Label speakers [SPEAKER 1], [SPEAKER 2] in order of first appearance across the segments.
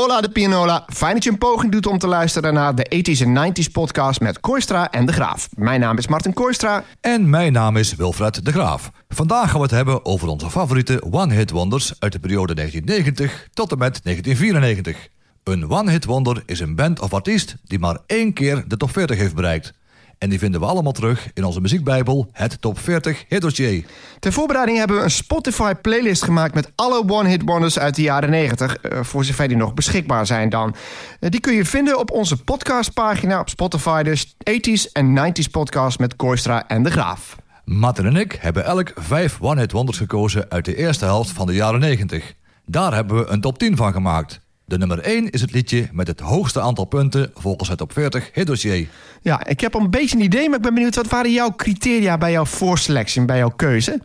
[SPEAKER 1] Hola de Pianola, fijn dat je een poging doet om te luisteren naar de 80s en 90s podcast met Koistra en De Graaf. Mijn naam is Martin Koistra.
[SPEAKER 2] En mijn naam is Wilfred De Graaf. Vandaag gaan we het hebben over onze favoriete one-hit wonders uit de periode 1990 tot en met 1994. Een one-hit wonder is een band of artiest die maar één keer de top 40 heeft bereikt. En die vinden we allemaal terug in onze muziekbijbel, het Top 40 Hit Dossier.
[SPEAKER 1] Ter voorbereiding hebben we een Spotify-playlist gemaakt met alle one-hit wonders uit de jaren 90, eh, voor zover die nog beschikbaar zijn dan. Eh, die kun je vinden op onze podcastpagina op Spotify, dus 80s en 90s podcast met Koistra en De Graaf.
[SPEAKER 2] Martin en ik hebben elk vijf one-hit wonders gekozen uit de eerste helft van de jaren 90. Daar hebben we een top 10 van gemaakt. De nummer 1 is het liedje met het hoogste aantal punten volgens het top 40 hitdossier.
[SPEAKER 1] Ja, ik heb al een beetje een idee, maar ik ben benieuwd... wat waren jouw criteria bij jouw voorselectie, bij jouw keuze?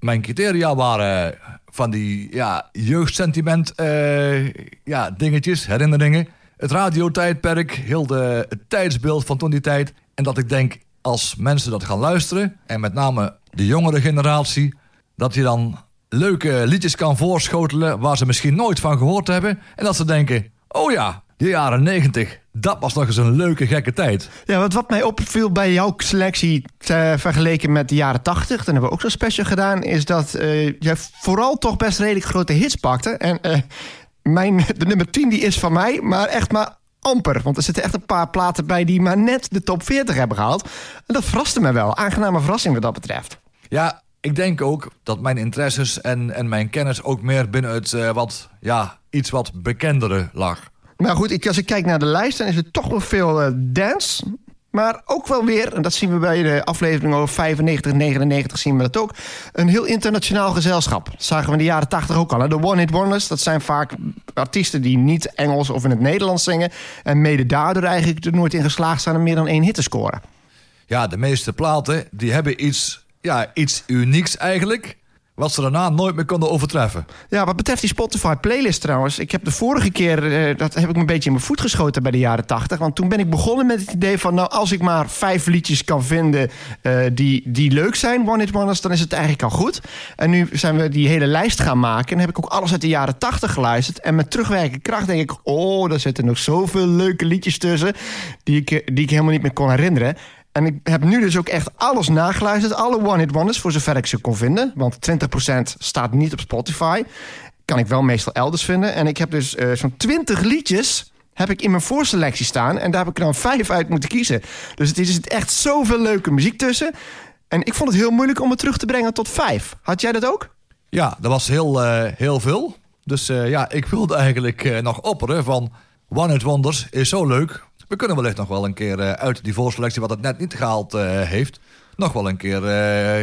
[SPEAKER 2] Mijn criteria waren van die ja, jeugdsentiment eh, ja, dingetjes, herinneringen. Het radiotijdperk, heel de, het tijdsbeeld van toen die tijd. En dat ik denk, als mensen dat gaan luisteren... en met name de jongere generatie... dat je dan leuke liedjes kan voorschotelen waar ze misschien nooit van gehoord hebben. En dat ze denken, oh ja, de jaren 90, dat was nog eens een leuke gekke tijd.
[SPEAKER 1] Ja, wat, wat mij opviel bij jouw selectie uh, vergeleken met de jaren 80, dan hebben we ook zo'n special gedaan, is dat uh, jij vooral toch best redelijk grote hits pakte. En uh, mijn, de nummer 10 die is van mij, maar echt maar amper. Want er zitten echt een paar platen bij die maar net de top 40 hebben gehaald. En dat verraste me wel. Aangename verrassing wat dat betreft.
[SPEAKER 2] Ja, ik denk ook dat mijn interesses en, en mijn kennis ook meer binnen het uh, wat, ja, iets wat bekendere lag.
[SPEAKER 1] Nou goed, ik, als ik kijk naar de lijst, dan is er toch wel veel uh, dance. Maar ook wel weer, en dat zien we bij de aflevering over 95, 99 zien we dat ook... een heel internationaal gezelschap. Dat zagen we in de jaren 80 ook al. Hè? De One Hit Wonders, dat zijn vaak artiesten die niet Engels of in het Nederlands zingen... en mede daardoor eigenlijk er nooit in geslaagd zijn om meer dan één hit te scoren.
[SPEAKER 2] Ja, de meeste platen die hebben iets ja, iets unieks eigenlijk. Wat ze daarna nooit meer konden overtreffen.
[SPEAKER 1] Ja, wat betreft die Spotify-playlist trouwens. Ik heb de vorige keer, uh, dat heb ik me een beetje in mijn voet geschoten bij de jaren 80. Want toen ben ik begonnen met het idee van... nou, als ik maar vijf liedjes kan vinden uh, die, die leuk zijn, One Hit Wonders... dan is het eigenlijk al goed. En nu zijn we die hele lijst gaan maken. En heb ik ook alles uit de jaren 80 geluisterd. En met terugwerkende kracht denk ik... oh, daar zitten nog zoveel leuke liedjes tussen... die ik, die ik helemaal niet meer kon herinneren. En ik heb nu dus ook echt alles nageluisterd. Alle one-hit wonders, voor zover ik ze kon vinden. Want 20% staat niet op Spotify. Kan ik wel meestal elders vinden. En ik heb dus uh, zo'n 20 liedjes heb ik in mijn voorselectie staan. En daar heb ik er dan vijf uit moeten kiezen. Dus het is echt zoveel leuke muziek tussen. En ik vond het heel moeilijk om het terug te brengen tot vijf. Had jij dat ook?
[SPEAKER 2] Ja, dat was heel, uh, heel veel. Dus uh, ja, ik wilde eigenlijk nog opperen van... One Hit Wonders is zo leuk. We kunnen wellicht nog wel een keer uh, uit die voorselectie... wat het net niet gehaald uh, heeft... nog wel een keer uh,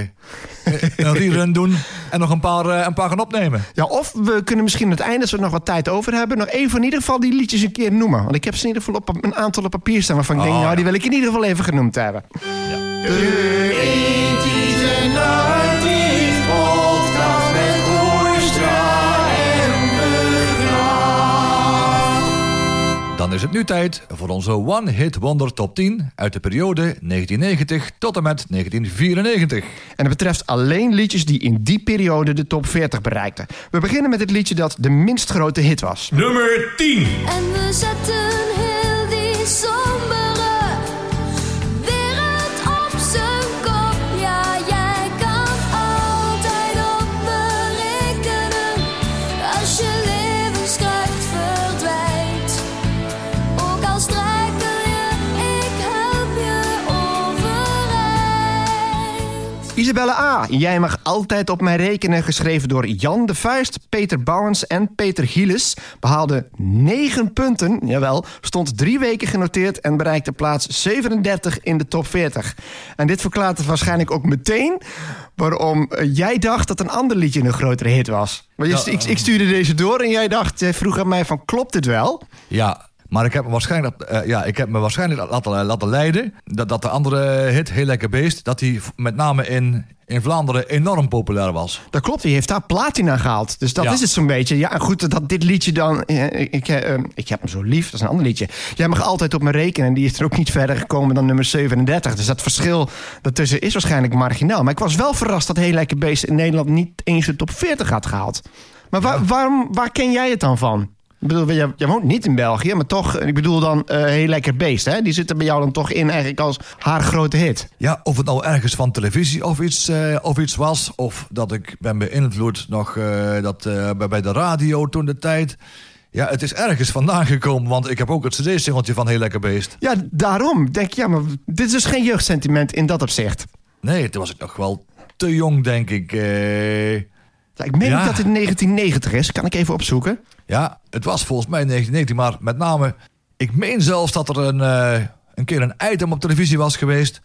[SPEAKER 2] een rerun doen... en nog een paar, een paar gaan opnemen.
[SPEAKER 1] Ja, of we kunnen misschien aan het einde... als we nog wat tijd over hebben... nog even in ieder geval die liedjes een keer noemen. Want ik heb ze in ieder geval op een aantal op papier staan... waarvan ik oh, denk, nou, ja. die wil ik in ieder geval even genoemd hebben. Ja.
[SPEAKER 2] Dan is het nu tijd voor onze One Hit Wonder Top 10 uit de periode 1990 tot en met 1994. En
[SPEAKER 1] het betreft alleen liedjes die in die periode de top 40 bereikten. We beginnen met het liedje dat de minst grote hit was.
[SPEAKER 3] Nummer 10. En
[SPEAKER 4] we zetten
[SPEAKER 1] Isabelle A. Jij mag altijd op mij rekenen. Geschreven door Jan de Vuist, Peter Bouwens en Peter Gielis. Behaalde 9 punten, jawel. Stond drie weken genoteerd en bereikte plaats 37 in de top 40. En dit verklaart het waarschijnlijk ook meteen... waarom jij dacht dat een ander liedje een grotere hit was. Maar je, ja, ik, ik, stuurde deze door en jij dacht, jij vroeg aan mij van klopt dit wel?
[SPEAKER 2] Ja, maar ik heb me waarschijnlijk, uh, ja, ik heb me waarschijnlijk laten, laten leiden... Dat, dat de andere hit, Heel Lekker Beest... dat die met name in, in Vlaanderen enorm populair was.
[SPEAKER 1] Dat klopt, die heeft daar platina gehaald. Dus dat ja. is het zo'n beetje. Ja, goed, dat dit liedje dan... Uh, ik, uh, ik heb hem zo lief, dat is een ander liedje. Jij mag altijd op me rekenen. En die is er ook niet verder gekomen dan nummer 37. Dus dat verschil daartussen is waarschijnlijk marginaal. Maar ik was wel verrast dat Heel Lekker Beest in Nederland... niet eens de top 40 had gehaald. Maar waar, ja. waarom, waar ken jij het dan van? Ik bedoel, jij, jij woont niet in België, maar toch, ik bedoel dan eh, heel lekker beest, hè? Die zit er bij jou dan toch in eigenlijk als haar grote hit.
[SPEAKER 2] Ja, of het nou ergens van televisie of iets, eh, of iets was. Of dat ik ben beïnvloed nog eh, dat, eh, bij- de radio toen de tijd. Ja, het is ergens vandaan gekomen, want ik heb ook het cd-singeltje van Heel Lekker Beest.
[SPEAKER 1] Ja, daarom denk ik, ja, maar dit is dus geen jeugdsentiment in dat opzicht.
[SPEAKER 2] Nee, toen was ik nog wel te jong, denk ik. eh.
[SPEAKER 1] Ik meen
[SPEAKER 2] Ja.
[SPEAKER 1] dat het 1990 is, kan ik even opzoeken.
[SPEAKER 2] Ja, het was volgens mij 1919, maar met name... Ik meen zelfs dat er een, eh, een keer een item op televisie was geweest...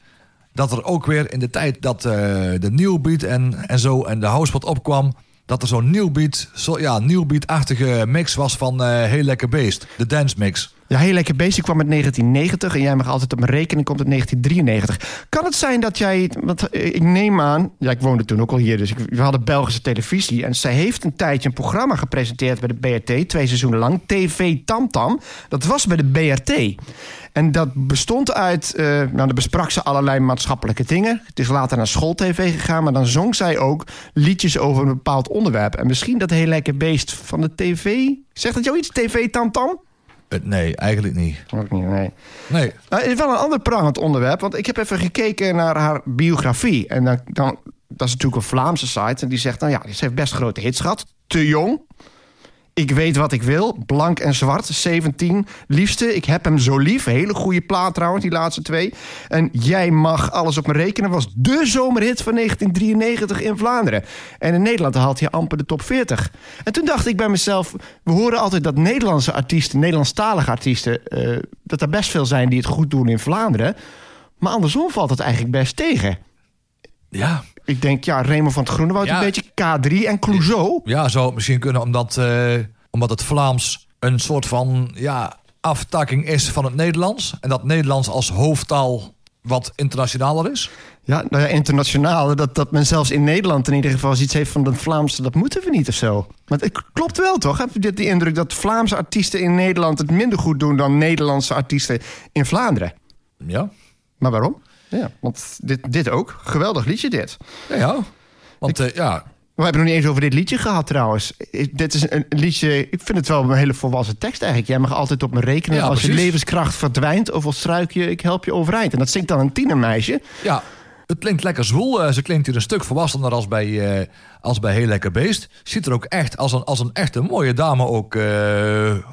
[SPEAKER 2] dat er ook weer in de tijd dat eh, de Newbeat en, en zo en de housepot opkwam... dat er zo'n Newbeat, zo, ja, Newbeat-achtige mix was van eh, Heel Lekker Beest. De dance mix.
[SPEAKER 1] Ja, heel lekker bezig kwam uit 1990 en jij mag altijd op mijn rekening komt uit 1993. Kan het zijn dat jij, want eh, ik neem aan, ja, ik woonde toen ook al hier, dus ik, we hadden Belgische televisie en zij heeft een tijdje een programma gepresenteerd bij de BRT, twee seizoenen lang, TV Tamtam. Dat was bij de BRT. En dat bestond uit, eh nou, dan besprak ze allerlei maatschappelijke dingen. Het is later naar schooltv gegaan, maar dan zong zij ook liedjes over een bepaald onderwerp. En misschien dat heel lekker beest van de tv. Zegt dat jou iets, TV Tamtam?
[SPEAKER 2] Eh, nee, eigenlijk niet.
[SPEAKER 1] Ook niet, nee.
[SPEAKER 2] Nee.
[SPEAKER 1] Nou, het is wel een ander prangend onderwerp. Want ik heb even gekeken naar haar biografie. En dan, dan, dat is natuurlijk een Vlaamse site. En die zegt, nou ja, ze heeft best grote hits gehad. Te jong. Ik weet wat ik wil. Blank en zwart. 17. Liefste. Ik heb hem zo lief. Hele goede plaat trouwens, die laatste twee. En Jij mag alles op me rekenen. Was de zomerhit van 1993 in Vlaanderen. En in Nederland haalt hij amper de top 40. En toen dacht ik bij mezelf... We horen altijd dat Nederlandse artiesten, Nederlandstalige artiesten... eh, dat er best veel zijn die het goed doen in Vlaanderen. Maar andersom valt het eigenlijk best tegen.
[SPEAKER 2] Ja,
[SPEAKER 1] Ik denk, ja, Raymond van het Groenewoud
[SPEAKER 2] Ja.
[SPEAKER 1] een beetje K3 en Clouseau.
[SPEAKER 2] Ja, zou het misschien kunnen omdat, eh, omdat het Vlaams een soort van ja, aftakking is van het Nederlands. En dat Nederlands als hoofdtaal wat internationaler is.
[SPEAKER 1] Ja, nou ja, internationaal. Dat, dat men zelfs in Nederland in ieder geval iets heeft van dat Vlaamse, dat moeten we niet of zo. Maar het klopt wel toch? Heb je dit die indruk dat Vlaamse artiesten in Nederland het minder goed doen dan Nederlandse artiesten in Vlaanderen?
[SPEAKER 2] Ja,
[SPEAKER 1] Maar waarom? Ja, want dit, dit ook. Geweldig liedje dit.
[SPEAKER 2] ja. ja. Want eh, ja,
[SPEAKER 1] We hebben nog niet eens over dit liedje gehad trouwens. Ik- Dit is een liedje, ik vind het wel een hele volwassen tekst eigenlijk. Jij mag altijd op me rekenen
[SPEAKER 2] Ja,
[SPEAKER 1] als je levenskracht verdwijnt... of als struik je, ik help je overeind. En dat zingt dan een tienermeisje.
[SPEAKER 2] ja, het klinkt lekker zwoel. Eh, ze klinkt hier een stuk volwassener als bij, eh, als bij Heel Lekker Beest. Ziet er ook echt als een, als een echte mooie dame ook,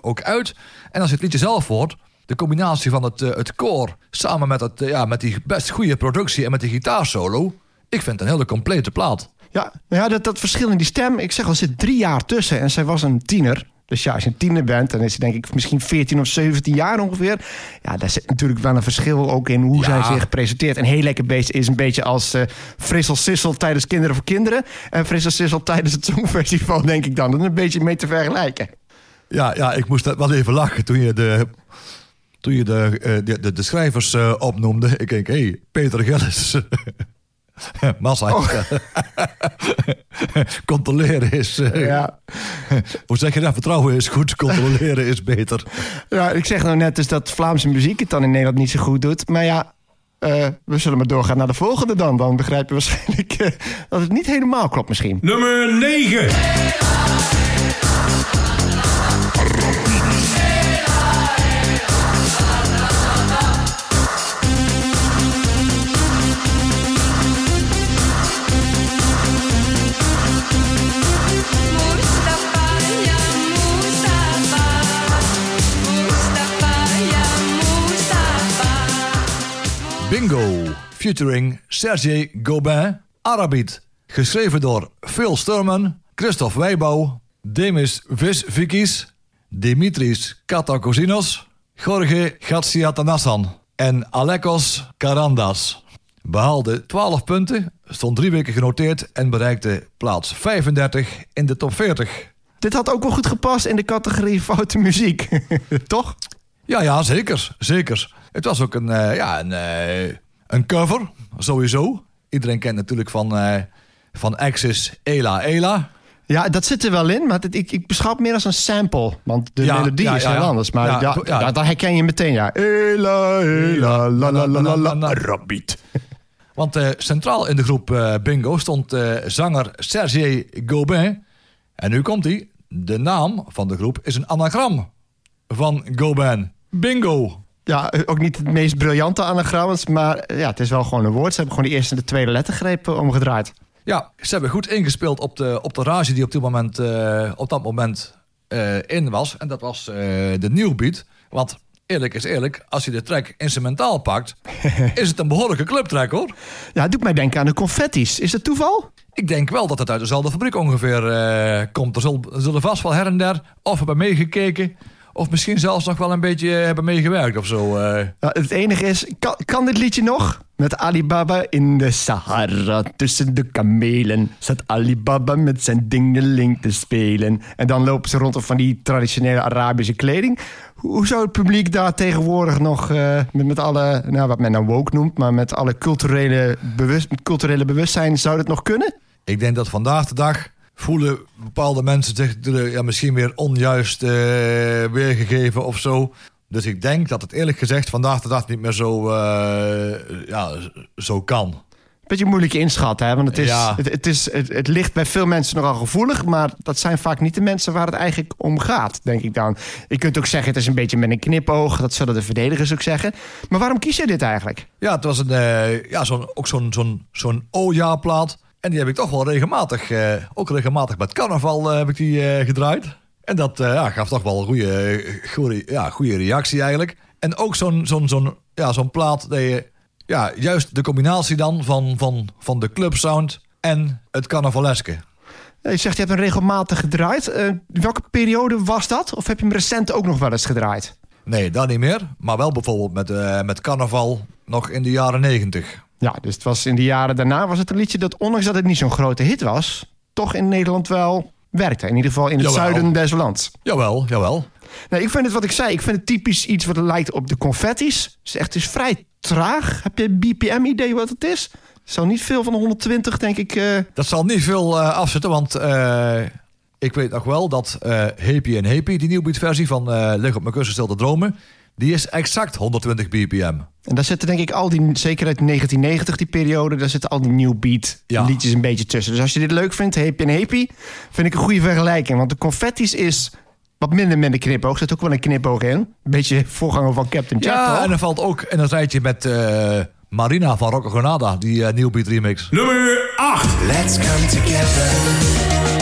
[SPEAKER 2] ook uit. En als je het liedje zelf hoort... De combinatie van het, eh, het koor samen met, het, eh, ja, met die best goede productie en met die gitaarsolo. Ik vind het een hele complete plaat.
[SPEAKER 1] Ja, ja dat, dat verschil in die stem. Ik zeg al, er zit drie jaar tussen en zij was een tiener. Dus ja, als je een tiener bent, dan is ze denk ik misschien 14 of 17 jaar ongeveer. Ja, daar zit natuurlijk wel een verschil ook in hoe
[SPEAKER 2] Ja.
[SPEAKER 1] zij zich presenteert. En heel lekker beest is een beetje als eh Frissel Sissel tijdens Kinderen voor Kinderen. En Frissel Sissel tijdens het Songfestival, denk ik dan. Dat is een beetje mee te vergelijken.
[SPEAKER 2] Ja, ja, ik moest wel even lachen toen je de, toen je de, eh, de, de, de schrijvers eh, opnoemde. Ik denk, hé, hey, Peter Gillis. Massa. Controleren is... eh,
[SPEAKER 1] Ja.
[SPEAKER 2] Hoe zeg je dat? Vertrouwen is goed, controleren is beter.
[SPEAKER 1] ja, ik zeg nou net dus dat Vlaamse muziek het dan in Nederland niet zo goed doet. Maar ja, eh, we zullen maar doorgaan naar de volgende dan. Dan begrijp je waarschijnlijk eh, dat het niet helemaal klopt misschien.
[SPEAKER 3] Nummer 9.
[SPEAKER 2] Bingo, featuring Sergej Gobin, Arabiet. Geschreven door Phil Sturman, Christophe Wijbouw, Demis Visvikis, Dimitris Katakosinos, Jorge Gatsiatanassan en Alekos Karandas. Behaalde 12 punten, stond drie weken genoteerd en bereikte plaats 35 in de top 40.
[SPEAKER 1] Dit had ook wel goed gepast in de categorie foute muziek. Toch?
[SPEAKER 2] Ja, ja, zeker. Zeker. Het was ook een, eh, ja, een, eh, een cover, sowieso. Iedereen kent natuurlijk van, eh van Axis Ela Ela.
[SPEAKER 1] Ja, dat zit er wel in, maar ik, ik beschouw het meer als een sample. Want de
[SPEAKER 2] Ja,
[SPEAKER 1] melodie
[SPEAKER 2] ja,
[SPEAKER 1] is
[SPEAKER 2] ja,
[SPEAKER 1] heel anders. Maar
[SPEAKER 2] Ja,
[SPEAKER 1] dan herken je meteen, ja. Ela, ela, la, la, la, la, la, rabbit.
[SPEAKER 2] Want centraal in de groep Bingo stond zanger Sergej Gobin. En nu komt hij, de naam van de groep is een anagram van Goban. Bingo!
[SPEAKER 1] Ja, ook niet het meest briljante anagram, maar eh, ja, het is wel gewoon een woord. Ze hebben gewoon de eerste en de tweede lettergreep eh, omgedraaid.
[SPEAKER 2] Ja, ze hebben goed ingespeeld op de, op de rage die op, dit moment, eh, op dat moment eh, in was. En dat was eh, de nieuwbeat. Want eerlijk is eerlijk, als je de track instrumentaal pakt... is het een behoorlijke clubtrack hoor.
[SPEAKER 1] Ja, het doet mij denken aan de confetti's. Is dat toeval?
[SPEAKER 2] Ik denk wel dat het uit dezelfde fabriek ongeveer komt. Er zullen, er zullen vast wel her en der of hebben meegekeken... of misschien zelfs nog wel een beetje hebben meegewerkt of zo. eh.
[SPEAKER 1] Ja, het enige is, kan, kan dit liedje nog? Met Alibaba in de Sahara tussen de kamelen zat Alibaba met zijn dingeling te spelen. En dan lopen ze rond op van die traditionele Arabische kleding. Hoe, zou het publiek daar tegenwoordig nog eh, met, met alle, nou, wat men nou woke noemt, maar met alle culturele, bewust, met culturele bewustzijn, zou dat nog kunnen?
[SPEAKER 2] Ik denk dat vandaag de dag voelen bepaalde mensen zich ja, misschien weer onjuist eh, weergegeven of zo. Dus ik denk dat het eerlijk gezegd vandaag de dag niet meer zo, eh, ja, zo kan.
[SPEAKER 1] Beetje moeilijk inschatten, hè? want het, is,
[SPEAKER 2] Ja.
[SPEAKER 1] het, het, is, het, het ligt bij veel mensen nogal gevoelig, maar dat zijn vaak niet de mensen waar het eigenlijk om gaat, denk ik dan. Je kunt ook zeggen, het is een beetje met een knipoog, dat zullen de verdedigers ook zeggen. Maar waarom kies je dit eigenlijk?
[SPEAKER 2] Ja, het was een, eh, ja, zo'n, ook zo'n, zo'n, zo'n O-ja-plaat. En die heb ik toch wel regelmatig, eh, ook regelmatig met carnaval eh, heb ik die eh, gedraaid. En dat ja, gaf toch wel een goede, goede, ja, goede reactie eigenlijk. En ook zo'n, zo'n, zo'n, ja, zo'n plaat dat je, ja, juist de combinatie dan van, van, van de clubsound en het carnavaleske.
[SPEAKER 1] Je zegt, je hebt hem regelmatig gedraaid. Welke periode was dat? Of heb je hem recent ook nog wel eens gedraaid?
[SPEAKER 2] Nee, dat niet meer. Maar wel bijvoorbeeld met, met carnaval nog in de jaren negentig.
[SPEAKER 1] Ja, dus het was in de jaren daarna was het een liedje dat, ondanks dat het niet zo'n grote hit was, toch in Nederland wel werkte. In ieder geval in het
[SPEAKER 2] Jawel.
[SPEAKER 1] zuiden des lands.
[SPEAKER 2] Jawel, jawel.
[SPEAKER 1] Nee, ik vind het wat ik zei. Ik vind het typisch iets wat lijkt op de confetti's. Het is echt het is vrij traag. Heb je een BPM-idee wat het is? Het zal niet veel van de 120, denk ik. eh,
[SPEAKER 2] Dat zal niet veel eh, afzetten, want eh, ik weet nog wel dat Happy en Happy, die nieuwbeat-versie van Lig op mijn kussen stil te dromen, die is exact 120 bpm.
[SPEAKER 1] En daar zitten denk ik al die, zeker uit 1990 die periode, daar zitten al die new beat
[SPEAKER 2] Ja.
[SPEAKER 1] liedjes een beetje tussen. Dus als je dit leuk vindt, Happy en Happy, vind ik een goede vergelijking. Want de confetti's is wat minder met een knipoog. Er zit ook wel een knipoog in. Een beetje voorganger van Captain Jack,
[SPEAKER 2] Ja,
[SPEAKER 1] toch?
[SPEAKER 2] en er valt ook in het rijtje met eh, Marina van Rocco Granada, die eh nieuwbeat remix.
[SPEAKER 3] Nummer 8.
[SPEAKER 5] Let's come together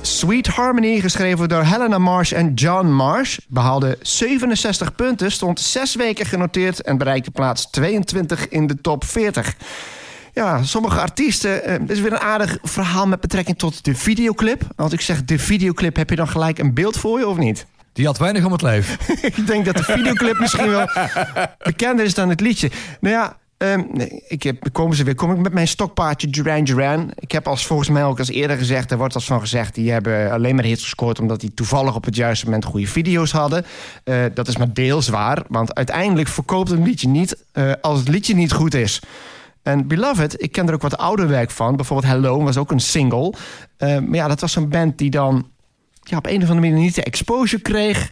[SPEAKER 5] Sweet Harmony,
[SPEAKER 1] geschreven door Helena Marsh en John Marsh, behaalde 67 punten, stond zes weken genoteerd en bereikte plaats 22 in de top 40. Ja, sommige artiesten. eh, dit is weer een aardig verhaal met betrekking tot de videoclip. Als ik zeg de videoclip, heb je dan gelijk een beeld voor je of niet?
[SPEAKER 2] Die had weinig om het lijf.
[SPEAKER 1] ik denk dat de videoclip misschien wel bekender is dan het liedje. Nou ja, ehm, ik heb, komen ze weer. Kom ik met mijn stokpaardje Duran Duran. Ik heb als volgens mij ook als eerder gezegd, er wordt als van gezegd, die hebben alleen maar hits gescoord omdat die toevallig op het juiste moment goede video's hadden. Eh, dat is maar deels waar, want uiteindelijk verkoopt een liedje niet eh, als het liedje niet goed is. En Beloved, ik ken er ook wat ouder werk van. Bijvoorbeeld Hello was ook een single. Eh, maar ja, dat was zo'n band die dan ja, op een of andere manier niet de exposure kreeg.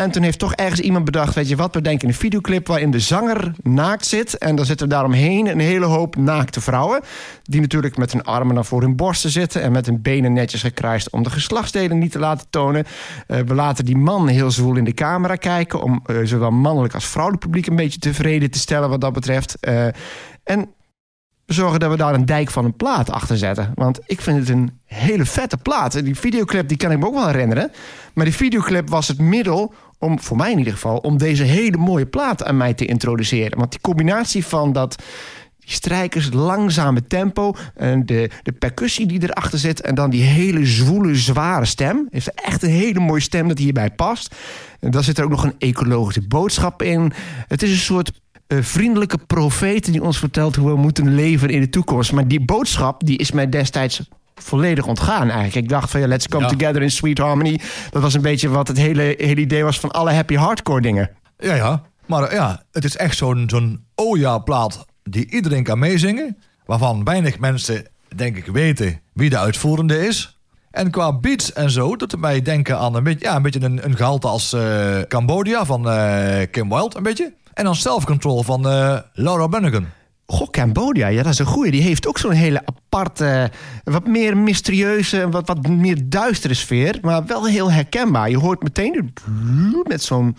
[SPEAKER 1] En toen heeft toch ergens iemand bedacht, weet je wat, we denken een videoclip waarin de zanger naakt zit. En dan zitten daaromheen een hele hoop naakte vrouwen. Die natuurlijk met hun armen naar voor hun borsten zitten. En met hun benen netjes gekruist om de geslachtsdelen niet te laten tonen. Eh, we laten die man heel zwoel in de camera kijken. Om eh, zowel mannelijk als vrouwelijk publiek een beetje tevreden te stellen wat dat betreft. Eh, en we zorgen dat we daar een dijk van een plaat achter zetten. Want ik vind het een hele vette plaat. En Die videoclip die kan ik me ook wel herinneren. Maar die videoclip was het middel om, voor mij in ieder geval, om deze hele mooie plaat aan mij te introduceren. Want die combinatie van dat strijkers, langzame tempo, en de, de percussie die erachter zit en dan die hele zwoele, zware stem. Heeft echt een hele mooie stem dat hierbij past. En dan zit er ook nog een ecologische boodschap in. Het is een soort eh, vriendelijke profeet die ons vertelt hoe we moeten leven in de toekomst. Maar die boodschap die is mij destijds volledig ontgaan eigenlijk. Ik dacht van ja, let's come
[SPEAKER 2] Ja.
[SPEAKER 1] together in sweet harmony. Dat was een beetje wat het hele, hele idee was van alle happy hardcore dingen.
[SPEAKER 2] Ja, ja. Maar ja, het is echt zo'n zo'n Oja-plaat die iedereen kan meezingen. Waarvan weinig mensen, denk ik, weten wie de uitvoerende is. En qua beats en zo, doet het mij denken aan een beetje, ja, een, beetje een, een gehalte als eh, Cambodia van eh, Kim Wilde, een beetje. En dan Self-Control van eh, Laura Branigan.
[SPEAKER 1] Goh, Cambodja, ja, dat is een goeie. Die heeft ook zo'n hele aparte, wat meer mysterieuze, wat, wat meer duistere sfeer. Maar wel heel herkenbaar. Je hoort meteen met zo'n,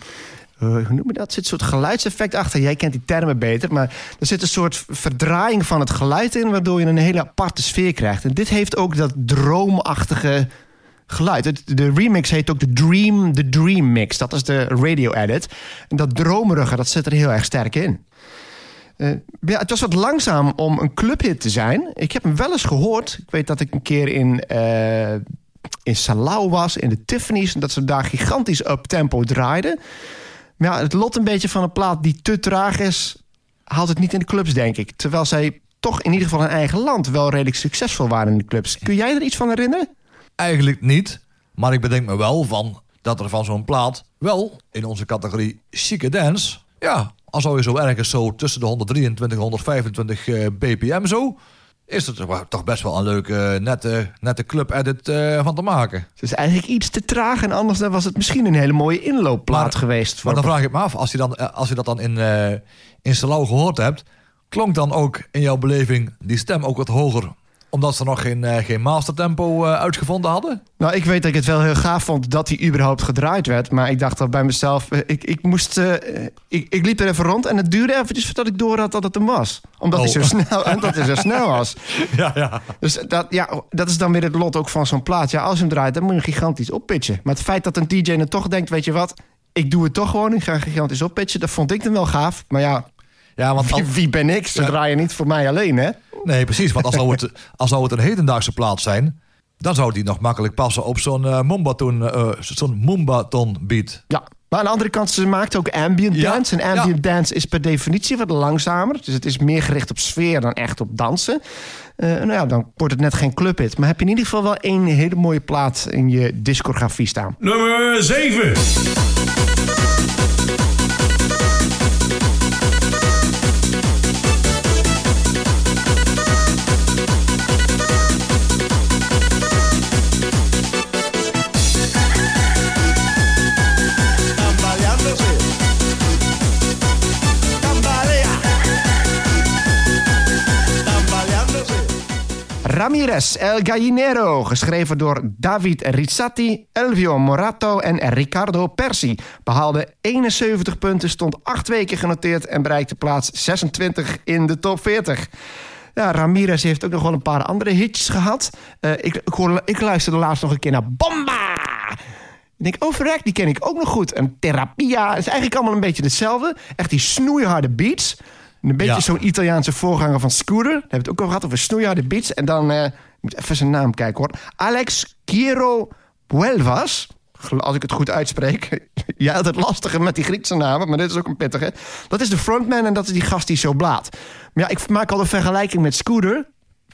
[SPEAKER 1] eh, hoe noem je dat? Er zit een soort geluidseffect achter. Jij kent die termen beter. Maar er zit een soort verdraaiing van het geluid in... waardoor je een hele aparte sfeer krijgt. En dit heeft ook dat droomachtige geluid. De remix heet ook de Dream, de Dream Mix. Dat is de radio edit. En dat dromerige, dat zit er heel erg sterk in. Eh, ja, het was wat langzaam om een clubhit te zijn. Ik heb hem wel eens gehoord. Ik weet dat ik een keer in, eh, in Salau was, in de Tiffany's... en dat ze daar gigantisch up tempo draaiden. Maar ja, het lot een beetje van een plaat die te traag is... haalt het niet in de clubs, denk ik. Terwijl zij toch in ieder geval in eigen land... wel redelijk succesvol waren in de clubs. Kun jij er iets van herinneren?
[SPEAKER 2] Eigenlijk niet, maar ik bedenk me wel van dat er van zo'n plaat wel in onze categorie chique dance, ja, al zou je zo ergens zo tussen de 123 en 125 eh, bpm zo, is er toch- best wel een leuke, nette, nette club-edit eh, van te maken.
[SPEAKER 1] Het is eigenlijk iets te traag en anders dan was het misschien een hele mooie inloopplaat
[SPEAKER 2] Maar-
[SPEAKER 1] geweest.
[SPEAKER 2] Maar
[SPEAKER 1] Voor
[SPEAKER 2] dan vraag ik me af, als je, dan, eh, als je dat dan in, eh in Salau gehoord hebt, klonk dan ook in jouw beleving die stem ook wat hoger? Omdat ze nog geen, eh, geen mastertempo eh, uitgevonden hadden?
[SPEAKER 1] Nou, ik weet dat ik het wel heel gaaf vond dat hij überhaupt gedraaid werd. Maar ik dacht dan bij mezelf, eh, ik, ik moest... ik, ik liep er even rond en het duurde eventjes voordat ik door had dat het hem was. Omdat, hij,
[SPEAKER 2] Oh.
[SPEAKER 1] zo snel, omdat hij zo snel was.
[SPEAKER 2] Ja, ja.
[SPEAKER 1] Dus dat, ja, dat is dan weer het lot ook van zo'n plaat. Ja, als je hem draait, dan moet je hem gigantisch oppitchen. Maar het feit dat een DJ dan toch denkt, weet je wat... Ik doe het toch gewoon, ik ga gigantisch oppitchen. Dat vond ik dan wel gaaf. Maar ja,
[SPEAKER 2] Ja, want
[SPEAKER 1] wie ben ik? Ze
[SPEAKER 2] Ja.
[SPEAKER 1] draaien niet voor mij alleen, hè?
[SPEAKER 2] Nee, precies. Want als zou het, als zou het een hedendaagse plaat zijn... dan zou die nog makkelijk passen op zo'n Mumbaton, eh, zo'n Mumbaton beat.
[SPEAKER 1] Ja. Maar aan de andere kant, ze maakt ook ambient
[SPEAKER 2] Ja,
[SPEAKER 1] dance. En ambient dance is per definitie wat langzamer. Dus het is meer gericht op sfeer dan echt op dansen. Eh, nou ja, dan wordt het net geen clubhit. Maar heb je in ieder geval wel één hele mooie plaat in je discografie staan.
[SPEAKER 3] Nummer 7.
[SPEAKER 1] Ramirez El Gallinero, geschreven door David Rizzati, Elvio Morato en Riccardo Persi. Behaalde 71 punten, stond acht weken genoteerd en bereikte plaats 26 in de top 40. Ja, Ramirez heeft ook nog wel een paar andere hitjes gehad. Eh, ik, ik luisterde laatst nog een keer naar Bomba! Ik denk, oh verrek, die ken ik ook nog goed. En Therapia is eigenlijk allemaal een beetje hetzelfde. Echt die snoeiharde beats. Een beetje
[SPEAKER 2] Ja.
[SPEAKER 1] zo'n Italiaanse voorganger van Scooter. Daar hebben we het ook over gehad, over snoeiharde beats. En dan, eh, ik moet even zijn naam kijken hoor. Alex Quiero Buelvas. Als ik het goed uitspreek. ja, altijd lastiger met die Griekse namen, maar dit is ook een pittige. Dat is de frontman en dat is die gast die zo blaat. Maar ja, ik maak al een vergelijking met Scooter. Vind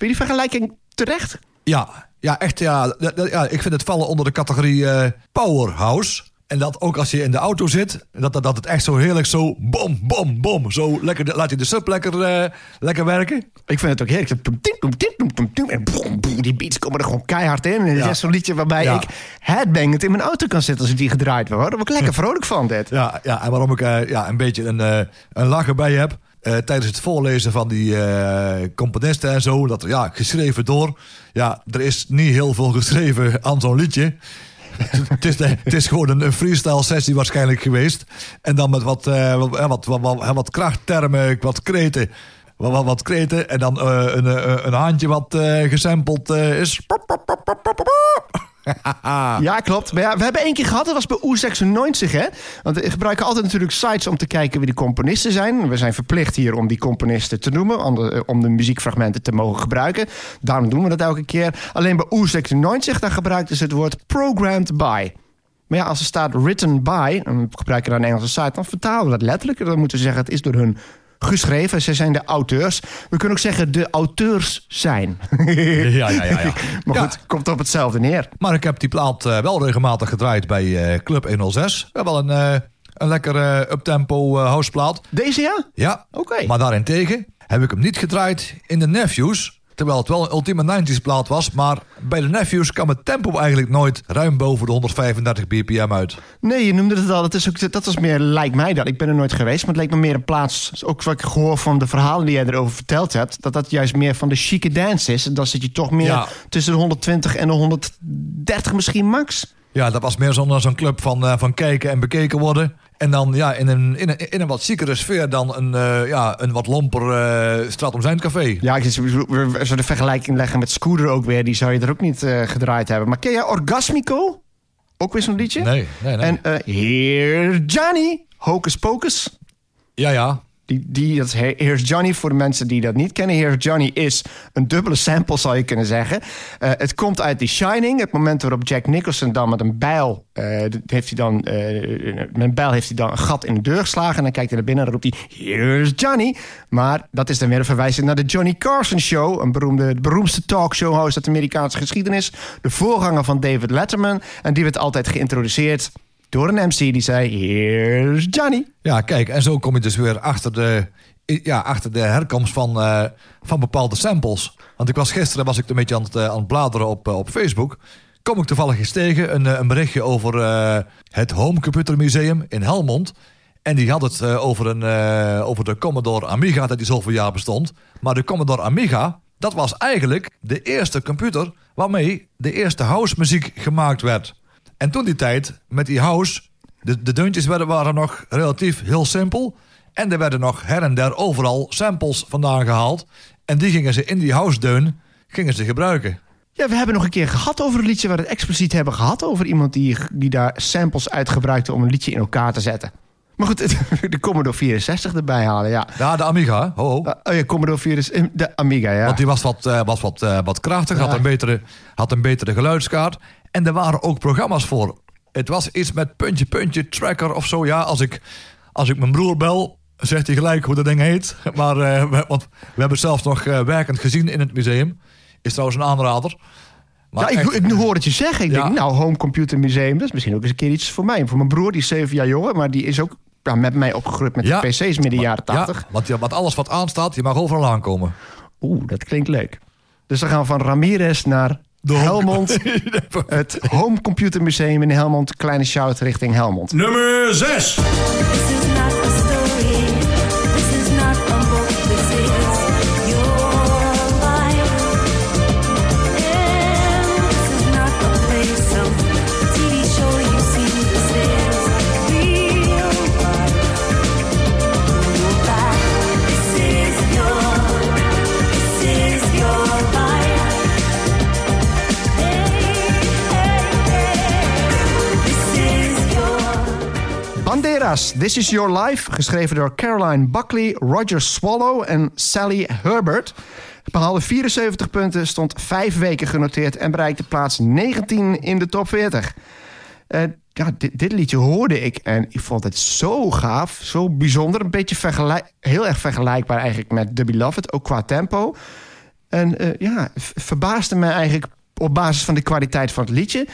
[SPEAKER 1] je die vergelijking terecht?
[SPEAKER 2] Ja, ja echt. Ja, ja, ik vind het vallen onder de categorie eh, powerhouse. En dat ook als je in de auto zit, dat, dat, dat het echt zo heerlijk zo bom, bom, bom. Zo lekker, laat je de sub lekker, eh, lekker werken.
[SPEAKER 1] Ik vind het ook heerlijk. En boem, boem, die beats komen er gewoon keihard in. En het is
[SPEAKER 2] Ja.
[SPEAKER 1] zo'n liedje waarbij
[SPEAKER 2] Ja.
[SPEAKER 1] ik headbangend in mijn auto kan zitten als ik die gedraaid hoor. Daar word ik lekker vrolijk van dit.
[SPEAKER 2] Ja, ja en waarom ik eh, ja, een beetje een, eh een lach erbij heb. tijdens het voorlezen van die componisten en zo. Dat, ja, geschreven door. Ja, er is niet heel veel geschreven aan zo'n liedje. Het, is, gewoon een, een freestyle sessie waarschijnlijk geweest. En dan met wat, eh, wat, wat, wat, wat, wat krachttermen, wat kreten. Wat, wat, wat kreten en dan eh, een, eh, een handje wat eh gesampled eh, is.
[SPEAKER 1] Ja, klopt. Maar ja, we hebben één keer gehad, dat was bij U96, hè? Want we gebruiken altijd natuurlijk sites om te kijken wie de componisten zijn. We zijn verplicht hier om die componisten te noemen, om de, om de muziekfragmenten te mogen gebruiken. Daarom doen we dat elke keer. Alleen bij U96, daar gebruikten ze het woord programmed by. Maar ja, als er staat written by, en we gebruiken dan een Engelse site, dan vertalen we dat letterlijk. Dan moeten we zeggen, het is door hun geschreven. Ze zijn de auteurs. We kunnen ook zeggen, de auteurs zijn.
[SPEAKER 2] ja, ja, ja, ja.
[SPEAKER 1] Maar
[SPEAKER 2] Ja.
[SPEAKER 1] goed, komt op hetzelfde neer.
[SPEAKER 2] Maar ik heb die plaat eh, wel regelmatig gedraaid bij eh, Club 106. We hebben wel een, eh, Een lekker eh, uptempo houseplaat.
[SPEAKER 1] Deze ja?
[SPEAKER 2] Ja,
[SPEAKER 1] Oké.
[SPEAKER 2] maar daarentegen heb ik hem niet gedraaid in de Nephews. Terwijl het wel een ultieme 90s plaat was. Maar bij de Nephews kwam het tempo eigenlijk nooit ruim boven de 135 bpm uit.
[SPEAKER 1] Nee, je noemde het al. Dat, is ook, dat was meer, lijkt mij dat. Ik ben er nooit geweest, maar het leek me meer een plaats... ook wat ik gehoord van de verhalen die jij erover verteld hebt... dat dat juist meer van de chique dance is. En dan zit je toch meer
[SPEAKER 2] Ja.
[SPEAKER 1] tussen de 120 en de 130 misschien max.
[SPEAKER 2] Ja, dat was meer zo'n zo'n club van, eh, van kijken en bekeken worden. En dan ja, in, een, in, een, in een wat ziekere sfeer dan een, eh, ja, een wat lomper uh, Stratum Zijn café.
[SPEAKER 1] Ja, ik zullen de vergelijking leggen met Scooter ook weer. Die zou je er ook niet eh, gedraaid hebben. Maar ken jij Orgasmico? Ook weer zo'n liedje?
[SPEAKER 2] Nee, nee, nee.
[SPEAKER 1] En eh Heer Johnny, Hocus Pocus.
[SPEAKER 2] ja, ja.
[SPEAKER 1] Die, die, dat is He- Here's Johnny voor de mensen die dat niet kennen. Here's Johnny is een dubbele sample, zou je kunnen zeggen. Eh, het komt uit The Shining. Het moment waarop Jack Nicholson dan met een bijl... eh, heeft hij dan, eh, met een bijl heeft hij dan een gat in de deur geslagen. En dan kijkt hij naar binnen en dan roept hij... Here's Johnny. Maar dat is dan weer een verwijzing naar de Johnny Carson Show. Een beroemde, de beroemdste talkshow-host uit de Amerikaanse geschiedenis. De voorganger van David Letterman. En die werd altijd geïntroduceerd door een MC die zei... Here's Johnny.
[SPEAKER 2] Ja, kijk, en zo kom je dus weer achter de, ja, achter de herkomst van, eh, van bepaalde samples. Want ik was gisteren was ik een beetje aan het, eh, aan het bladeren op, eh, op Facebook. Kom ik toevallig eens tegen een, een berichtje over het Home Computer Museum in Helmond. En die had het over, een, over de Commodore Amiga, dat die zoveel jaar bestond. Maar de Commodore Amiga, dat was eigenlijk de eerste computer waarmee de eerste house muziek gemaakt werd. En toen die tijd, met die house, de, de deuntjes werden, waren nog relatief heel simpel. En er werden nog her en der overal samples vandaan gehaald. En die gingen ze in die house deun gingen ze gebruiken.
[SPEAKER 1] Ja, we hebben nog een keer gehad over een liedje waar we het expliciet hebben gehad. Over iemand die, die daar samples uit gebruikte om een liedje in elkaar te zetten. Maar goed, de Commodore 64 erbij halen, ja.
[SPEAKER 2] Ja, de Amiga, ho, ho.
[SPEAKER 1] Oh ja, Commodore 64, de Amiga, ja.
[SPEAKER 2] Want die was wat, eh, was wat, eh, wat krachtig, had, een betere, had een betere geluidskaart. En er waren ook programma's voor. Het was iets met puntje, puntje, tracker of zo. Ja, als ik, als ik mijn broer bel, zegt hij gelijk hoe dat ding heet. Maar, eh, we, want we hebben het zelfs nog eh, werkend gezien in het museum. Is trouwens een aanrader. Maar
[SPEAKER 1] ja, ik, ik hoor het je zeggen. Ik
[SPEAKER 2] Ja.
[SPEAKER 1] denk, nou, Home Computer Museum, dat is misschien ook eens een keer iets voor mij. Voor mijn broer, die is zeven jaar jonger, maar die is ook ja, met mij opgegroeid met
[SPEAKER 2] Ja.
[SPEAKER 1] de PC's midden jaren
[SPEAKER 2] Ja,
[SPEAKER 1] 80.
[SPEAKER 2] want, ja, want alles wat aanstaat, je mag overal aankomen.
[SPEAKER 1] Oeh, dat klinkt leuk. Dus dan gaan we van Ramirez naar Helmond. het Home Computer Museum in Helmond. Kleine shout richting Helmond.
[SPEAKER 5] Nummer 6.
[SPEAKER 4] This Is Your Life,
[SPEAKER 1] geschreven door Caroline Buckley, Roger Swallow en Sally Herbert. Behaalde 74 punten, stond vijf weken genoteerd en bereikte plaats 19 in de top 40. Eh, ja, dit, dit liedje hoorde ik en ik vond het zo gaaf, zo bijzonder. Een beetje vergelijk, heel erg vergelijkbaar eigenlijk met The Beloved, ook qua tempo. En eh, ja, verbaasde me eigenlijk op basis van de kwaliteit van het liedje...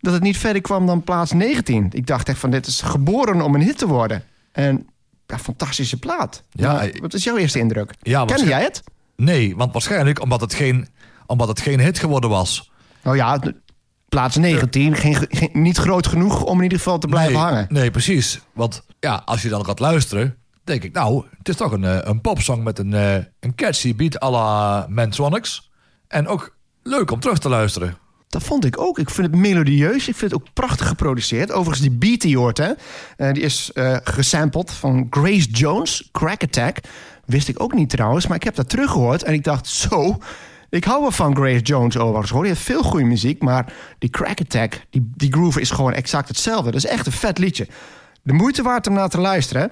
[SPEAKER 1] dat het niet verder kwam dan plaats 19. Ik dacht echt van, dit is geboren om een hit te worden. En ja, fantastische plaat.
[SPEAKER 2] Ja,
[SPEAKER 1] wat is jouw eerste indruk?
[SPEAKER 2] Ja,
[SPEAKER 1] Ken jij het?
[SPEAKER 2] Nee, want waarschijnlijk omdat het geen, omdat het geen hit geworden was.
[SPEAKER 1] Nou ja, plaats 19, geen, geen- niet groot genoeg om in ieder geval te blijven
[SPEAKER 2] nee,
[SPEAKER 1] hangen.
[SPEAKER 2] Nee, precies. Want ja, als je dan gaat luisteren, denk ik, nou, het is toch een, eh, een popsong met een, eh, een catchy beat à la Mansonics. En ook leuk om terug te luisteren.
[SPEAKER 1] Dat vond ik ook. Ik vind het melodieus. Ik vind het ook prachtig geproduceerd. Overigens, die beat die hoort, hè, eh, die is eh gesampled van Grace Jones, Crack Attack. Wist ik ook niet trouwens, maar ik heb dat teruggehoord en ik dacht, zo, ik hou wel van Grace Jones overigens hoor. Die heeft veel goede muziek, maar die Crack Attack, die, die groove is gewoon exact hetzelfde. Dat is echt een vet liedje. De moeite waard om naar te luisteren.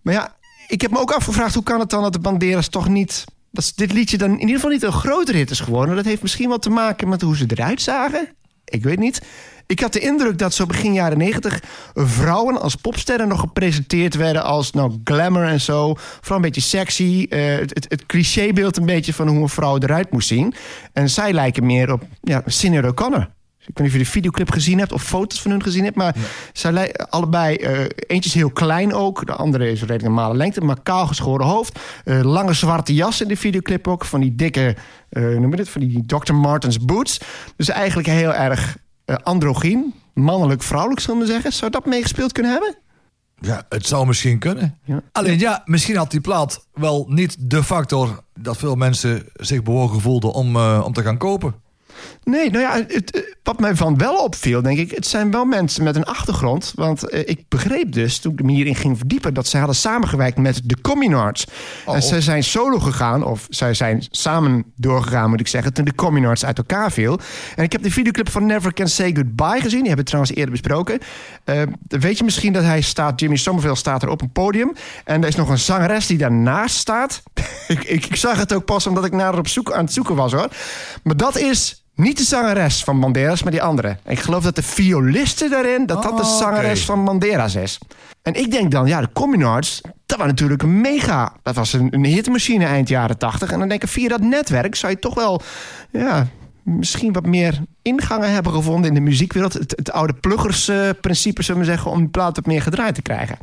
[SPEAKER 1] Maar ja, ik heb me ook afgevraagd, hoe kan het dan dat de Banderas toch niet... Dat dit liedje dan in ieder geval niet een grotere hit is geworden. Dat heeft misschien wel te maken met hoe ze eruit zagen. Ik weet niet. Ik had de indruk dat zo begin jaren negentig vrouwen als popsterren nog gepresenteerd werden als nou glamour en zo. Vooral een beetje sexy. eh, het, het, het clichébeeld een beetje van hoe een vrouw eruit moest zien. En zij lijken meer op ja, Sinead O'Connor. Ik weet niet of je de videoclip gezien hebt of foto's van hun gezien hebt. Maar zij lij- allebei, eh, eentje is heel klein ook. De andere is redelijk normale lengte. Maar kaal geschoren hoofd. Eh, lange zwarte jas in de videoclip ook. Van die dikke, eh noem je dit? Van die Dr. Martens boots. Dus eigenlijk heel erg androgyn. Mannelijk, vrouwelijk, zullen we zeggen. Zou dat meegespeeld kunnen hebben?
[SPEAKER 2] Ja, het zou misschien kunnen.
[SPEAKER 1] Ja.
[SPEAKER 2] Alleen ja, misschien had die plaat wel niet de factor dat veel mensen zich bewogen voelden om, om te gaan kopen.
[SPEAKER 1] Nee, nou ja, het, eh, wat mij van wel opviel, denk ik... het zijn wel mensen met een achtergrond. Want eh, ik begreep dus, toen ik me hierin ging verdiepen... dat zij hadden samengewerkt met de Communards.
[SPEAKER 2] Oh.
[SPEAKER 1] En zij zijn solo gegaan, of zij zijn samen doorgegaan, moet ik zeggen... toen de Communards uit elkaar viel. En ik heb de videoclip van Never Can Say Goodbye gezien. Die hebben we trouwens eerder besproken. Eh, weet je misschien dat hij staat... Jimmy Somerville staat er op een podium. En er is nog een zangeres die daarnaast staat. ik, ik, ik zag het ook pas omdat ik naar haar op zoek, aan het zoeken was, hoor. Maar dat is... Niet de zangeres van Banderas, maar die andere. En ik geloof dat de violiste daarin, dat dat de
[SPEAKER 2] Oh,
[SPEAKER 1] zangeres
[SPEAKER 2] oké.
[SPEAKER 1] van Banderas is. En ik denk dan, ja, de Communards, dat was natuurlijk een mega... Dat was een, een hitmachine eind jaren tachtig. En dan denk ik, via dat netwerk zou je toch wel... Ja, misschien wat meer ingangen hebben gevonden in de muziekwereld. Het, het oude pluggersprincipe, zullen we zeggen... om die plaat wat meer gedraaid te krijgen.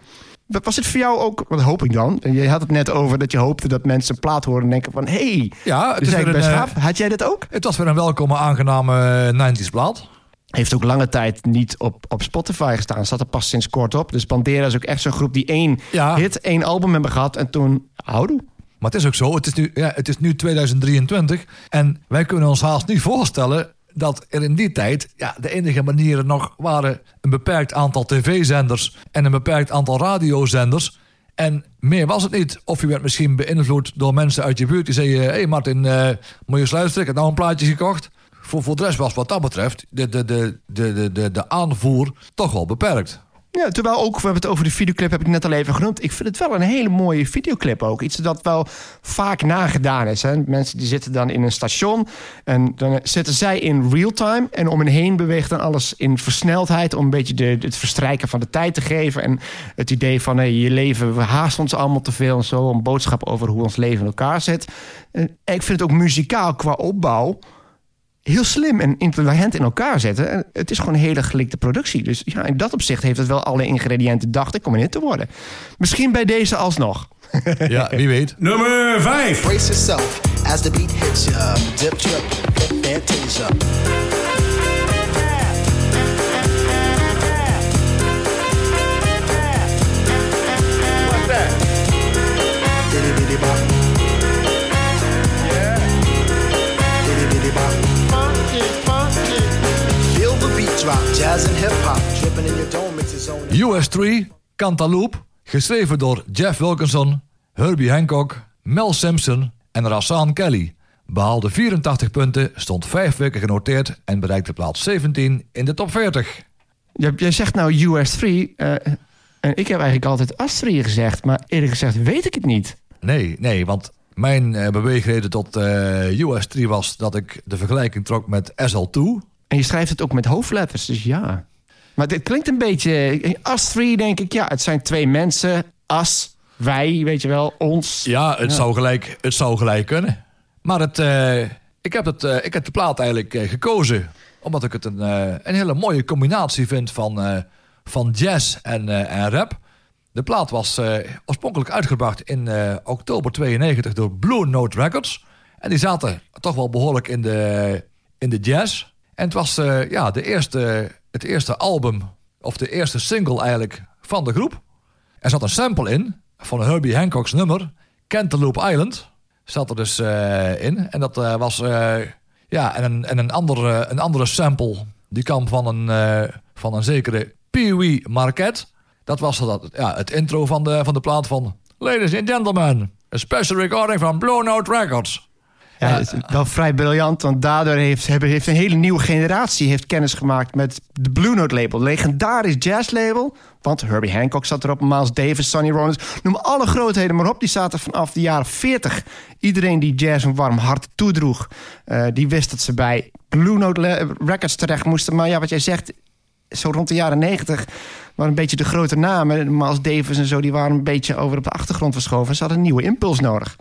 [SPEAKER 1] Was het voor jou ook, wat hoop ik dan? Je had het net over dat je hoopte dat mensen plaat horen en denken van... hé, hey,
[SPEAKER 2] Ja, het is
[SPEAKER 1] eigenlijk
[SPEAKER 2] een,
[SPEAKER 1] best
[SPEAKER 2] eh,
[SPEAKER 1] gaaf. Had jij dat ook?
[SPEAKER 2] Het was weer een welkome, aangename 90s plaat.
[SPEAKER 1] Heeft ook lange tijd niet op, op Spotify gestaan. Zat er pas sinds kort op. Dus Bandera is ook echt zo'n groep die één
[SPEAKER 2] Ja.
[SPEAKER 1] hit, één album hebben gehad. En toen, houdoe.
[SPEAKER 2] Maar het is ook zo, het is, nu, ja, het is nu 2023 en wij kunnen ons haast niet voorstellen dat er in die tijd ja, de enige manieren nog waren een beperkt aantal tv-zenders en een beperkt aantal radiozenders. En meer was het niet. Of je werd misschien beïnvloed door mensen uit je buurt die zeiden: Hé hey Martin, eh, moet je eens ik heb nou een plaatje gekocht. Voor, voor de rest was wat dat betreft de, de, de, de, de, de, de aanvoer toch wel beperkt.
[SPEAKER 1] Ja, terwijl ook, we hebben het over de videoclip, heb ik net al even genoemd. Ik vind het wel een hele mooie videoclip ook. Iets dat wel vaak nagedaan is. Hè. Mensen die zitten dan in een station en dan zitten zij in real time. En om hen heen beweegt dan alles in versneldheid om een beetje de, het verstrijken van de tijd te geven. En het idee van hey, je leven, we haasten ons allemaal te veel en zo. Een boodschap over hoe ons leven in elkaar zit. En ik vind het ook muzikaal qua opbouw heel slim en intelligent in elkaar zetten. En het is gewoon een hele gelikte productie. Dus ja, in dat opzicht heeft het wel alle ingrediënten, dacht ik, om hit te worden. Misschien bij deze alsnog.
[SPEAKER 2] Ja, wie weet.
[SPEAKER 5] Nummer 5.
[SPEAKER 3] Brace yourself as the beat hits. Dip, trip, fantasia.
[SPEAKER 2] US3, Cantaloupe, geschreven door Jeff Wilkinson, Herbie Hancock, Mel Simpson en Rassan Kelly. Behaalde 84 punten, stond vijf weken genoteerd en bereikte plaats 17 in de top 40.
[SPEAKER 1] Jij, jij zegt nou US3. eh, en ik heb eigenlijk altijd Astri gezegd. Maar eerlijk gezegd weet ik het niet.
[SPEAKER 2] Nee, nee, want mijn eh, beweegreden tot eh, US3 was dat ik de vergelijking trok met SL2.
[SPEAKER 1] En je schrijft het ook met hoofdletters, dus ja. Maar dit klinkt een beetje... Astri denk ik, ja, het zijn twee mensen. As, wij, weet je wel, ons.
[SPEAKER 2] Ja, het,
[SPEAKER 1] Ja.
[SPEAKER 2] Zou, gelijk, het zou gelijk kunnen. Maar het, eh, ik, heb het, eh, ik heb de plaat eigenlijk eh, gekozen. Omdat ik het een, een hele mooie combinatie vind van, van jazz en, en rap. De plaat was oorspronkelijk uitgebracht in oktober 92 door Blue Note Records. En die zaten toch wel behoorlijk in de, in de jazz. En het was ja, de eerste, het eerste album, of de eerste single eigenlijk, van de groep. Er zat een sample in van Herbie Hancock's nummer, Cantaloupe Island. Zat er dus eh, in. En dat eh, was. eh, ja, en een, en een, andere, een andere sample. Die kwam van een, van een zekere Pee Wee Marquette. Dat was dat, ja, het intro van de, van de plaat van. Ladies and gentlemen, a special recording van Blow Note Records.
[SPEAKER 1] Ja, het is wel vrij briljant, want daardoor heeft, heeft een hele nieuwe generatie heeft kennis gemaakt met de Blue Note label. Legendarisch jazz label, want Herbie Hancock zat erop, Miles Davis, Sonny Rollins. Noem alle grootheden maar op, die zaten vanaf de jaren 40. Iedereen die jazz een warm hart toedroeg, eh, die wist dat ze bij Blue Note Records terecht moesten. Maar ja, wat jij zegt, zo rond de jaren 90 waren een beetje de grote namen. Miles Davis en zo, die waren een beetje over op de achtergrond verschoven. Ze hadden een nieuwe impuls nodig.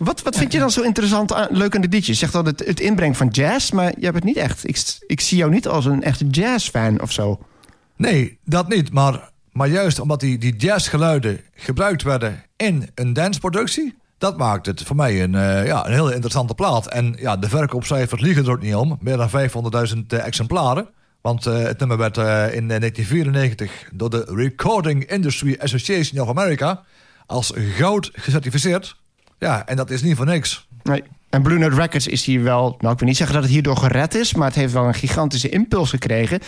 [SPEAKER 1] Wat, wat vind je dan zo interessant, aan, leuk aan de liedjes? Je zegt dat het, het inbrengen van jazz, maar je hebt het niet echt. Ik, ik zie jou niet als een echte jazzfan of zo.
[SPEAKER 2] Nee, dat niet. Maar, maar juist omdat die, die jazzgeluiden gebruikt werden in een danceproductie... dat maakt het voor mij een, eh, ja, een interessante plaat. En ja, de verkoopcijfers liegen er ook niet om. Meer dan 500.000 eh, exemplaren. Want eh, het nummer werd in eh, 1994 door de Recording Industry Association of America... als goud gecertificeerd. Ja, en dat is niet voor niks.
[SPEAKER 1] Nee. En Blue Note Records is hier wel... Nou, ik wil niet zeggen dat het hierdoor gered is... maar het heeft wel een gigantische impuls gekregen.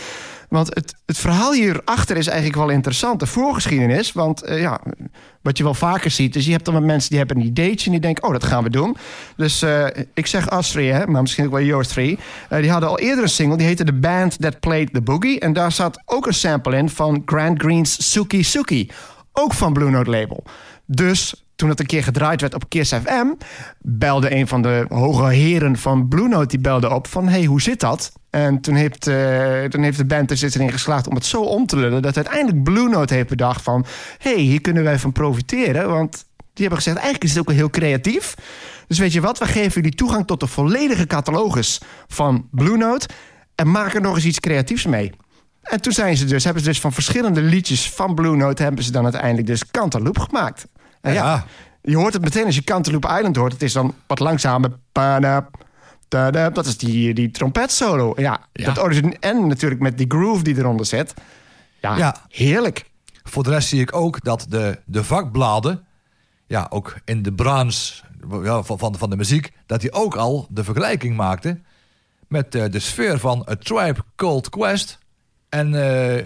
[SPEAKER 1] Want het, het verhaal hierachter is eigenlijk wel interessant. De voorgeschiedenis, want eh, ja, wat je wel vaker ziet... is je hebt dan met mensen die hebben een ideetje... en die denken, oh, dat gaan we doen. Dus eh, ik zeg three, hè, maar misschien ook wel yours three. Eh, die hadden al eerder een single, die heette The Band That Played The Boogie. En daar zat ook een sample in van Grant Green's Suki Suki. Ook van Blue Note label. Dus toen het een keer gedraaid werd op Kiss FM... belde een van de hoge heren van Blue Note die belde op van... hey, hoe zit dat? En toen heeft, eh, heeft de band er zit erin geslaagd om het zo om te lullen... dat uiteindelijk Blue Note heeft bedacht van... hey, hier kunnen wij van profiteren, want... Die hebben gezegd, eigenlijk is het ook wel heel creatief. Dus weet je wat, we geven jullie toegang tot de volledige catalogus van Blue Note... en maken er nog eens iets creatiefs mee. En toen zijn ze dus, hebben ze dus van verschillende liedjes van Blue Note... hebben ze dan uiteindelijk dus Cantaloupe gemaakt. En ja,
[SPEAKER 2] Ja.
[SPEAKER 1] je hoort het meteen als je Cantaloupe Island hoort. Het is dan wat langzamer. Dat is die, die trompetsolo. Ja,
[SPEAKER 2] Ja.
[SPEAKER 1] Dat origine, en natuurlijk met die groove die eronder zit. Ja,
[SPEAKER 2] Ja.
[SPEAKER 1] heerlijk.
[SPEAKER 2] Voor de rest zie ik ook dat de, de vakbladen, ja, ook in de branche ja, van, van, de muziek, dat die ook al de vergelijking maakten met eh, de sfeer van A Tribe Called Quest en eh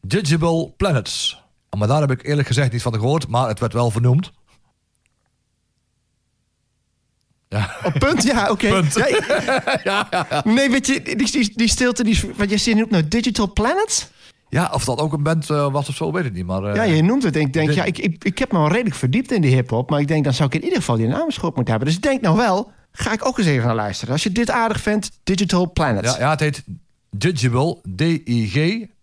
[SPEAKER 2] Digital Planets. Maar daar heb ik eerlijk gezegd niet van gehoord, maar het werd wel vernoemd. Ja,
[SPEAKER 1] Op punt, ja, oké. Ja, Nee, weet je, die, die, die stilte, die, wat jij zit noemt nou Digital Planets?
[SPEAKER 2] ja of dat ook een band eh, was of zo, weet ik niet. Maar, eh,
[SPEAKER 1] Ja, je noemt het. En ik denk,
[SPEAKER 2] dit-
[SPEAKER 1] ja, ik, ik, ik heb me al redelijk verdiept in de hip-hop. Maar ik denk, dan zou ik in ieder geval die naamschop moeten hebben. Dus ik denk nou wel, ga ik ook eens even naar luisteren. Als je dit aardig vindt, Digital Planets.
[SPEAKER 2] ja, ja, het heet Digital,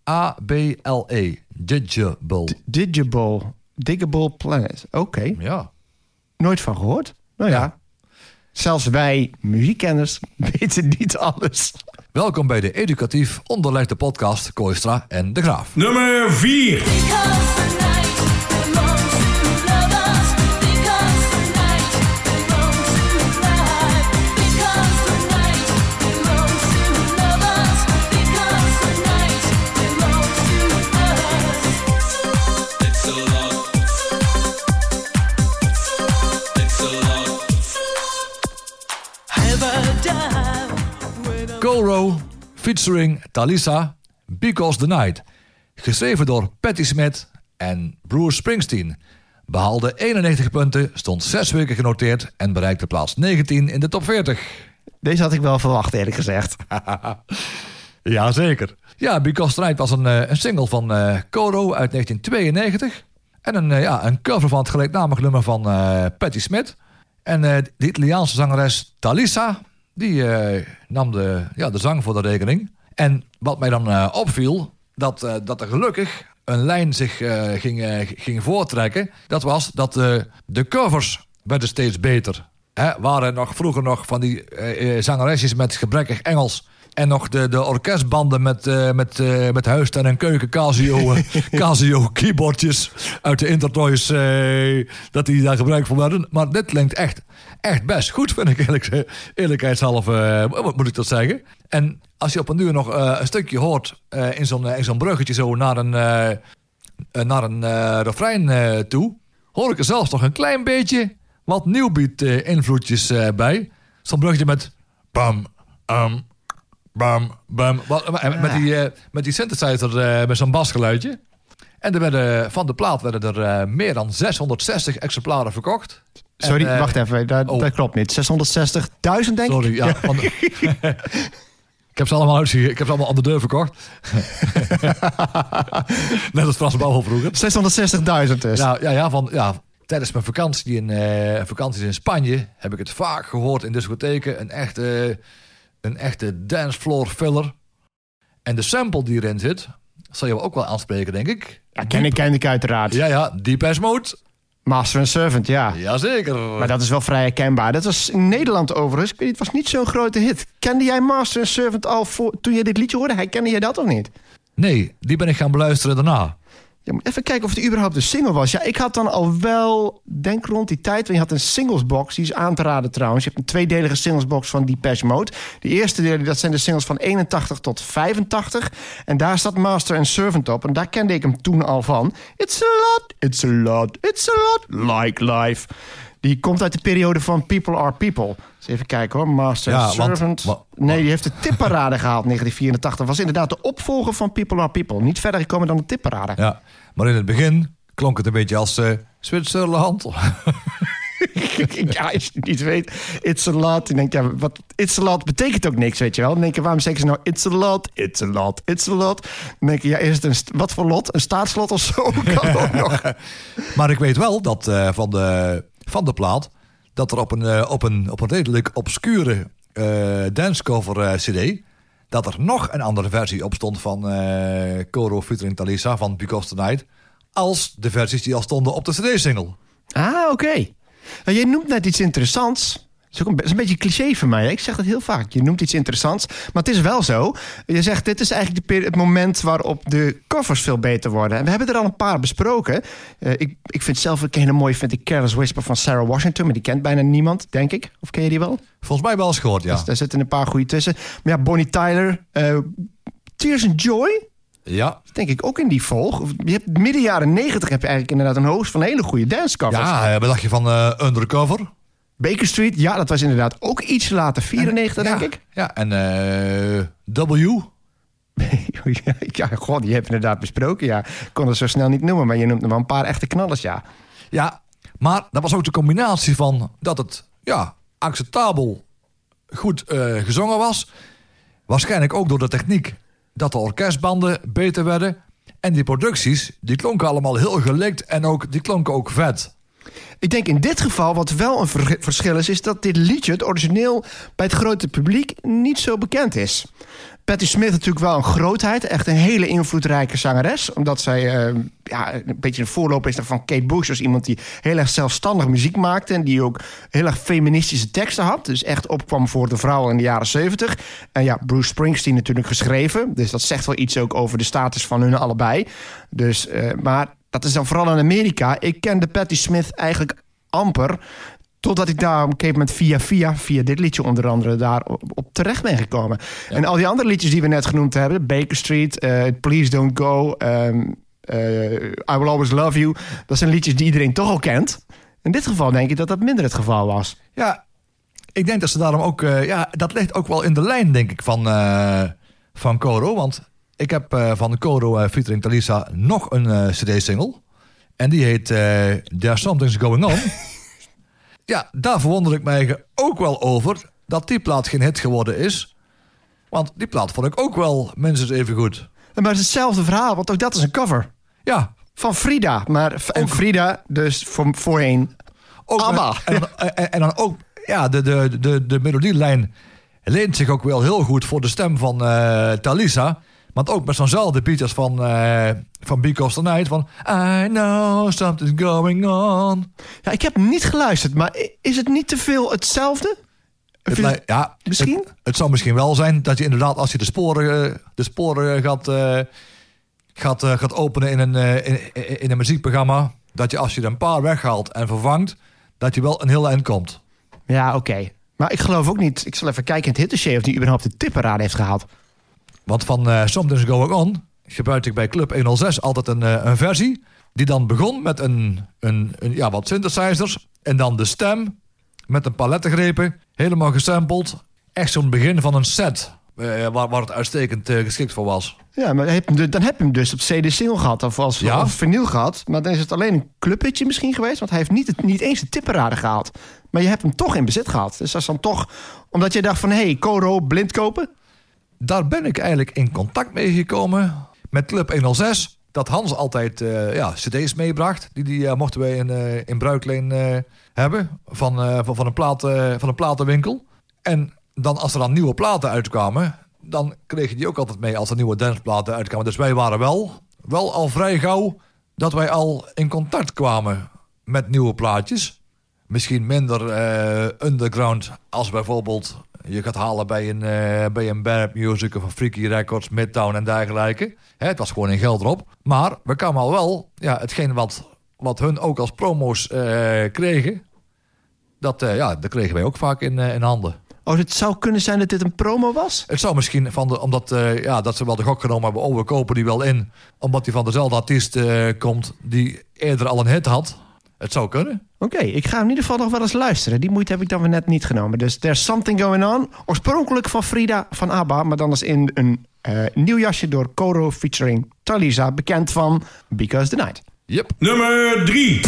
[SPEAKER 2] D-I-G-A-B-L-E. Digital.
[SPEAKER 1] Digable. Digable Planet. Oké.
[SPEAKER 2] Ja.
[SPEAKER 1] Nooit van gehoord. Nou ja.
[SPEAKER 2] Ja.
[SPEAKER 1] Zelfs wij, muziekkenners, weten niet alles.
[SPEAKER 2] Welkom bij de educatief onderlegde podcast Kooistra en De Graaf.
[SPEAKER 5] Nummer 4.
[SPEAKER 2] Featuring Talisa, Because the Night. Geschreven door Patti Smith en Bruce Springsteen. Behaalde 91 punten, stond 6 weken genoteerd en bereikte plaats 19 in de top 40.
[SPEAKER 1] Deze had ik wel verwacht, eerlijk gezegd.
[SPEAKER 2] Jazeker. Ja, Because the Night was een, eh, een single van eh Coro uit 1992. En een, eh, ja, een cover van het gelijknamig nummer van eh Patti Smith. En de Italiaanse zangeres Talisa, die eh, nam de, ja, de zang voor de rekening. En wat mij dan eh, opviel, dat, eh, dat er gelukkig een lijn zich ging, ging voortrekken. Dat was dat de covers werden steeds beter. Hè, waren nog vroeger nog van die zangeresjes met gebrekkig Engels. En nog de, de orkestbanden met, eh, met, met huistuin en keuken Casio, Casio keyboardjes uit de Intertoys. dat die daar gebruikt voor werden. Maar dit klinkt echt, echt best goed, vind ik eerlijk, eerlijkheidshalve. eh, moet ik dat zeggen. En als je op een duur nog eh, een stukje hoort eh, in zo'n bruggetje zo naar een, naar een refrein toe, hoor ik er zelfs nog een klein beetje wat nieuwbeat invloedjes eh, bij. Zo'n bruggetje met bam, um, bam, bam. Met die, met die synthesizer met zo'n basgeluidje. En er werden, van de plaat werden er meer dan 660 exemplaren verkocht.
[SPEAKER 1] Sorry,
[SPEAKER 2] En, eh,
[SPEAKER 1] wacht even. Dat,
[SPEAKER 2] oh.
[SPEAKER 1] dat klopt niet. 660.000 denk ik?
[SPEAKER 2] Sorry, ja. ik heb ze allemaal uitge- Ik heb ze allemaal aan de deur verkocht. Net als Frans Bouwel vroeger.
[SPEAKER 1] 660.000 dus.
[SPEAKER 2] Nou, ja, ja, van, ja, tijdens mijn vakantie in, eh, vakanties in Spanje heb ik het vaak gehoord in discotheken. Een echte, een echte dancefloor filler. En de sample die erin zit, zal je ook wel aanspreken, denk ik.
[SPEAKER 1] Ja, ken ik, ken ik uiteraard.
[SPEAKER 2] Ja, ja, Deep Mode.
[SPEAKER 1] Master and Servant, ja.
[SPEAKER 2] Jazeker.
[SPEAKER 1] Maar dat is wel vrij herkenbaar. Dat was in Nederland overigens. Ik weet niet, het was niet zo'n grote hit. Kende jij Master and Servant al voor, toen je dit liedje hoorde? Herkende jij dat of niet?
[SPEAKER 2] Nee, die ben ik gaan beluisteren daarna.
[SPEAKER 1] Ja, moet even kijken of het überhaupt een single was. Ja, ik had dan al wel, denk rond die tijd... want je had een singlesbox, die is aan te raden trouwens. Je hebt een tweedelige singlesbox van Depeche Mode. De eerste deel, dat zijn de singles van 81 tot 85. En daar staat Master and Servant op. En daar kende ik hem toen al van. It's a lot, it's a lot, it's a lot like life. Die komt uit de periode van People Are People. Dus even kijken hoor, Master
[SPEAKER 2] Ja,
[SPEAKER 1] and
[SPEAKER 2] want-
[SPEAKER 1] Servant.
[SPEAKER 2] wa-
[SPEAKER 1] nee, die heeft de tipparade gehaald, 1984. Was inderdaad de opvolger van People Are People. Niet verder gekomen dan de tipparade.
[SPEAKER 2] Ja, maar in het begin klonk het een beetje als eh Zwitserland.
[SPEAKER 1] ja, als je het niet weet, it's a lot. Dan denk je, ja, wat it's a lot betekent ook niks, weet je wel. Dan denk je, waarom zeggen ze nou it's a lot, it's a lot, it's a lot. Dan denk je, ja, is het een, wat voor lot? Een staatslot of zo? Kan nog.
[SPEAKER 2] Maar ik weet wel dat eh, van, de, van de plaat... dat er op een, eh, op een, op een redelijk obscure eh dancecover eh, cd... dat er nog een andere versie op stond van Coro featuring Talisa van Because Tonight... als de versies die al stonden op de cd-single.
[SPEAKER 1] Ah, oké. Nou, jij noemt net iets interessants. Dat is ook een, is een beetje cliché voor mij. hè? Ik zeg dat heel vaak. Je noemt iets interessants. Maar het is wel zo. Je zegt, dit is eigenlijk de, het moment waarop de covers veel beter worden. En we hebben er al een paar besproken. Eh, ik, ik vind zelf een hele mooie, vind ik Careless Whisper van Sarah Washington. Maar die kent bijna niemand, denk ik. Of ken je die wel?
[SPEAKER 2] Volgens mij wel eens gehoord, ja.
[SPEAKER 1] Dus daar zitten een paar goede tussen. Maar ja, Bonnie Tyler. eh, Tears and Joy.
[SPEAKER 2] Ja,
[SPEAKER 1] Denk ik ook in die volg. Je hebt midden jaren negentig heb je eigenlijk inderdaad een hoogst van hele goede dancecovers.
[SPEAKER 2] ja eh, wat dacht je van eh, Undercover?
[SPEAKER 1] Baker Street, ja, dat was inderdaad ook iets later. 94, denk
[SPEAKER 2] ja,
[SPEAKER 1] ik.
[SPEAKER 2] Ja, en eh, W?
[SPEAKER 1] ja, god, die heb je inderdaad besproken, ja. Ik kon het zo snel niet noemen, maar je noemt nog wel een paar echte knallers, ja.
[SPEAKER 2] Ja, maar dat was ook de combinatie van dat het ja, acceptabel goed eh, gezongen was. Waarschijnlijk ook door de techniek dat de orkestbanden beter werden. En die producties, die klonken allemaal heel gelikt en ook, die klonken ook vet.
[SPEAKER 1] Ik denk in dit geval, wat wel een ver- verschil is... is dat dit liedje, het origineel, bij het grote publiek niet zo bekend is. Patti Smith natuurlijk wel een grootheid. Echt een hele invloedrijke zangeres. Omdat zij eh, ja, een beetje een voorloper is van Kate Bush. Dus iemand die heel erg zelfstandig muziek maakte. En die ook heel erg feministische teksten had. Dus echt opkwam voor de vrouwen in de jaren 70. En ja, Bruce Springsteen natuurlijk geschreven. Dus dat zegt wel iets ook over de status van hun allebei. Dus, eh, maar dat is dan vooral in Amerika. Ik kende Patti Smith eigenlijk amper. Totdat ik daar op een gegeven moment via via, via dit liedje onder andere, daar op, op terecht ben gekomen. En al die andere liedjes die we net genoemd hebben, Baker Street, eh, Please Don't Go, ehm, eh, I Will Always Love You, dat zijn liedjes die iedereen toch al kent. In dit geval denk ik dat dat minder het geval was.
[SPEAKER 2] Ja, ik denk dat ze daarom ook... eh, ja, dat ligt ook wel in de lijn, denk ik, van, van Coro. Want ik heb eh, van Coro eh, featuring Talisa nog een eh, cd-single. En die heet There's Something's Going On. ja, daar verwonder ik mij ook wel over... dat die plaat geen hit geworden is. Want die plaat vond ik ook wel minstens even goed.
[SPEAKER 1] Maar het is hetzelfde verhaal, want ook dat is een cover
[SPEAKER 2] Ja,
[SPEAKER 1] van Frida. Maar, en Frida dus voor, voorheen
[SPEAKER 2] ook
[SPEAKER 1] ABBA.
[SPEAKER 2] en, dan, en, en dan ook, ja, de, de, de, de melodielijn leent zich ook wel heel goed voor de stem van Talisa. Want ook met zo'nzelfde beat als van, eh van Because the Night. Van I know something's going on.
[SPEAKER 1] Ja, ik heb niet geluisterd, maar is het niet te veel hetzelfde?
[SPEAKER 2] Het, ja,
[SPEAKER 1] misschien?
[SPEAKER 2] Het, het zou misschien wel zijn dat je inderdaad als je de sporen, eh, de sporen gaat, eh, gaat, gaat openen in een, in, een muziekprogramma. Dat je als je er een paar weghaalt en vervangt, dat je wel een heel eind komt.
[SPEAKER 1] Ja, oké. Maar ik geloof ook niet. Ik zal even kijken in het hittenshare of die überhaupt de tipparade heeft gehaald.
[SPEAKER 2] Want van eh Something's Going On gebruikte ik bij Club 106 altijd een, eh, een versie. Die dan begon met een, een, een, ja, wat synthesizers. En dan de stem met een paar lettergrepen. Helemaal gesampled. Echt zo'n begin van een set. eh, waar, waar het uitstekend geschikt voor was.
[SPEAKER 1] Ja, maar heb dan heb je hem dus op CD-single gehad of als
[SPEAKER 2] Ja.
[SPEAKER 1] of vinyl gehad. Maar dan is het alleen een clubhitje misschien geweest. Want hij heeft niet, het, niet eens de tipparade gehaald. Maar je hebt hem toch in bezit gehad. Dus dat is dan toch... Omdat je dacht van, hé, hey, Coro blind kopen?
[SPEAKER 2] Daar ben ik eigenlijk in contact mee gekomen met Club 106. Dat Hans altijd eh, ja, cd's meebracht. Die, die eh, mochten wij in, eh, in Bruikleen hebben. Van, van, van, een plaat, van een platenwinkel. En dan als er dan nieuwe platen uitkwamen... dan kreeg je die ook altijd mee als er nieuwe danceplaten uitkwamen. Dus wij waren wel, wel al vrij gauw dat wij al in contact kwamen met nieuwe plaatjes. Misschien minder underground als bijvoorbeeld je gaat halen bij een, eh bij een Music of een Freaky Records, Midtown en dergelijke. Hè, het was gewoon een geld erop. Maar we kwamen al wel, ja, hetgeen wat, wat hun ook als promo's eh, kregen, dat, eh, ja, dat kregen wij ook vaak in, in handen.
[SPEAKER 1] Oh, het zou kunnen zijn dat dit een promo was?
[SPEAKER 2] Het zou misschien van de, omdat ja, dat ze wel de gok genomen hebben, oh we kopen die wel in, omdat die van dezelfde artiest komt die eerder al een hit had. Het zou kunnen.
[SPEAKER 1] Oké, ik ga in ieder geval nog wel eens luisteren. Die moeite heb ik dan weer net niet genomen. Dus There's Something Going On. Oorspronkelijk van Frida van ABBA, maar dan is in een eh, nieuw jasje door Koro featuring Talisa, bekend van Because the Night.
[SPEAKER 2] Yep.
[SPEAKER 5] Nummer 3.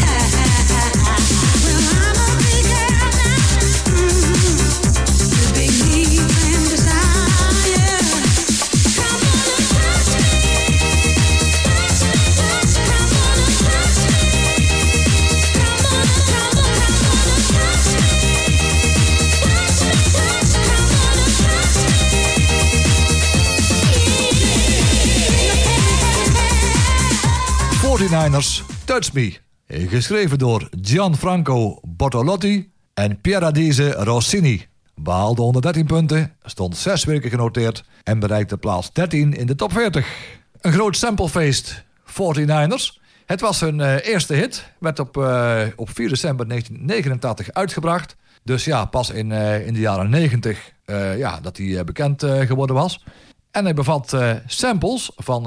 [SPEAKER 2] 49ers Touch Me. Geschreven door Gianfranco Bortolotti en Pieradise Rossini. Behaalde 113 punten, stond zes weken genoteerd en bereikte plaats 13 in de top 40. Een groot samplefeest 49ers. Het was hun eh, eerste hit, werd op, eh, op 4 december 1989 uitgebracht. Dus ja, pas in, eh, in de jaren 90 eh, ja, dat hij bekend geworden was. En hij bevat samples van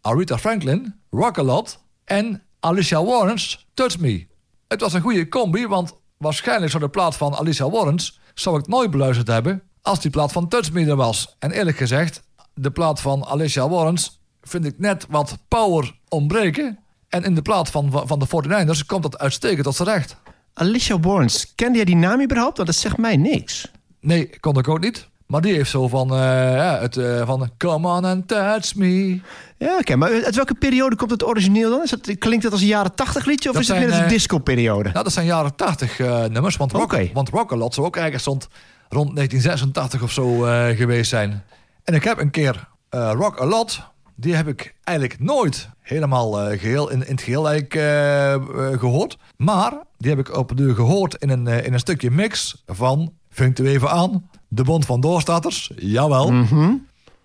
[SPEAKER 2] Aretha Franklin, Rock-A-Lot en Alicia Warren's Touch Me. Het was een goede combi, want waarschijnlijk zou de plaat van Alicia Warren's zou ik nooit beluisterd hebben als die plaat van Touch Me er was. En eerlijk gezegd, de plaat van Alicia Warren's vind ik net wat power ontbreken. En in de plaat van, van de 49ers komt dat uitstekend tot z'n recht.
[SPEAKER 1] Alicia Warrens, kende jij die naam überhaupt? Want dat zegt mij niks.
[SPEAKER 2] Nee, kon ik ook niet. Maar die heeft zo van, eh, ja, het, eh, van Come on and touch me.
[SPEAKER 1] Ja, oké. Maar uit welke periode komt het origineel dan? Is klinkt het als een jaren 80 liedje of
[SPEAKER 2] Dat
[SPEAKER 1] is het meer als een
[SPEAKER 2] eh,
[SPEAKER 1] disco-periode?
[SPEAKER 2] Nou, dat zijn jaren 80 eh, nummers. Want, rock, want Rock-A-Lot zou ook ergens rond, rond 1986 of zo eh, geweest zijn. En ik heb een keer eh Rock-A-Lot, die heb ik eigenlijk nooit helemaal eh, geheel, in, in het geheel eigenlijk, eh, eh, gehoord. Maar die heb ik op de gehoord in een, in een stukje mix van, vinkt u even aan, De Bond van Doorstarters. Jawel.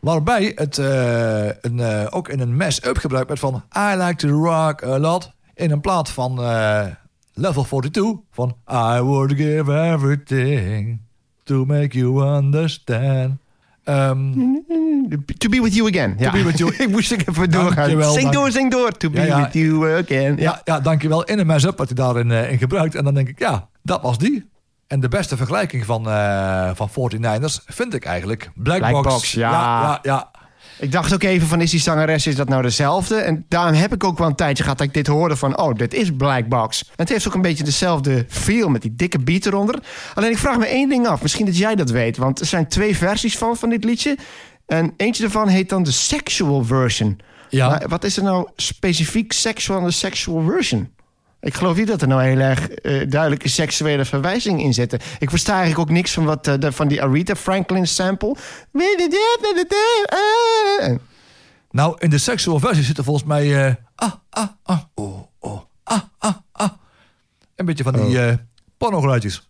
[SPEAKER 2] Waarbij het eh, een, eh, ook in een mash-up gebruikt werd van I like to rock a lot. In een plaat van eh, Level 42 van I would give everything to make you understand. Ehm,
[SPEAKER 1] To be with you again. Ja.
[SPEAKER 2] be with you.
[SPEAKER 1] ik moest ik even doorgaan. Zing
[SPEAKER 2] dank-
[SPEAKER 1] door, zing door. To be
[SPEAKER 2] Ja, ja.
[SPEAKER 1] with you again. Ja.
[SPEAKER 2] ja, dankjewel. In een mash-up wat hij daarin in gebruikt. En dan denk ik, ja, dat was die. En de beste vergelijking van, eh van 49ers vind ik eigenlijk Black,
[SPEAKER 1] Black
[SPEAKER 2] Box.
[SPEAKER 1] Box, ja.
[SPEAKER 2] ja, ja, ja.
[SPEAKER 1] Ik dacht ook even van, is die zangeres, is dat nou dezelfde? En daarom heb ik ook wel een tijdje gehad dat ik dit hoorde van... oh, dit is Black Box. En het heeft ook een beetje dezelfde feel met die dikke beat eronder. Alleen ik vraag me één ding af. Misschien dat jij dat weet. Want er zijn twee versies van, van dit liedje. En eentje daarvan heet dan de sexual version.
[SPEAKER 2] Ja.
[SPEAKER 1] Maar wat is er nou specifiek sexual aan de sexual version? Ik geloof niet dat er nou heel erg eh, duidelijke seksuele verwijzing in zitten. Ik versta eigenlijk ook niks van, wat, eh, de- van die Aretha Franklin sample.
[SPEAKER 2] Nou, in de sexual versie zitten volgens mij... eh, ah, ah, ah, oh, oh, ah, ah, ah. Een beetje van die eh pornogeluidjes.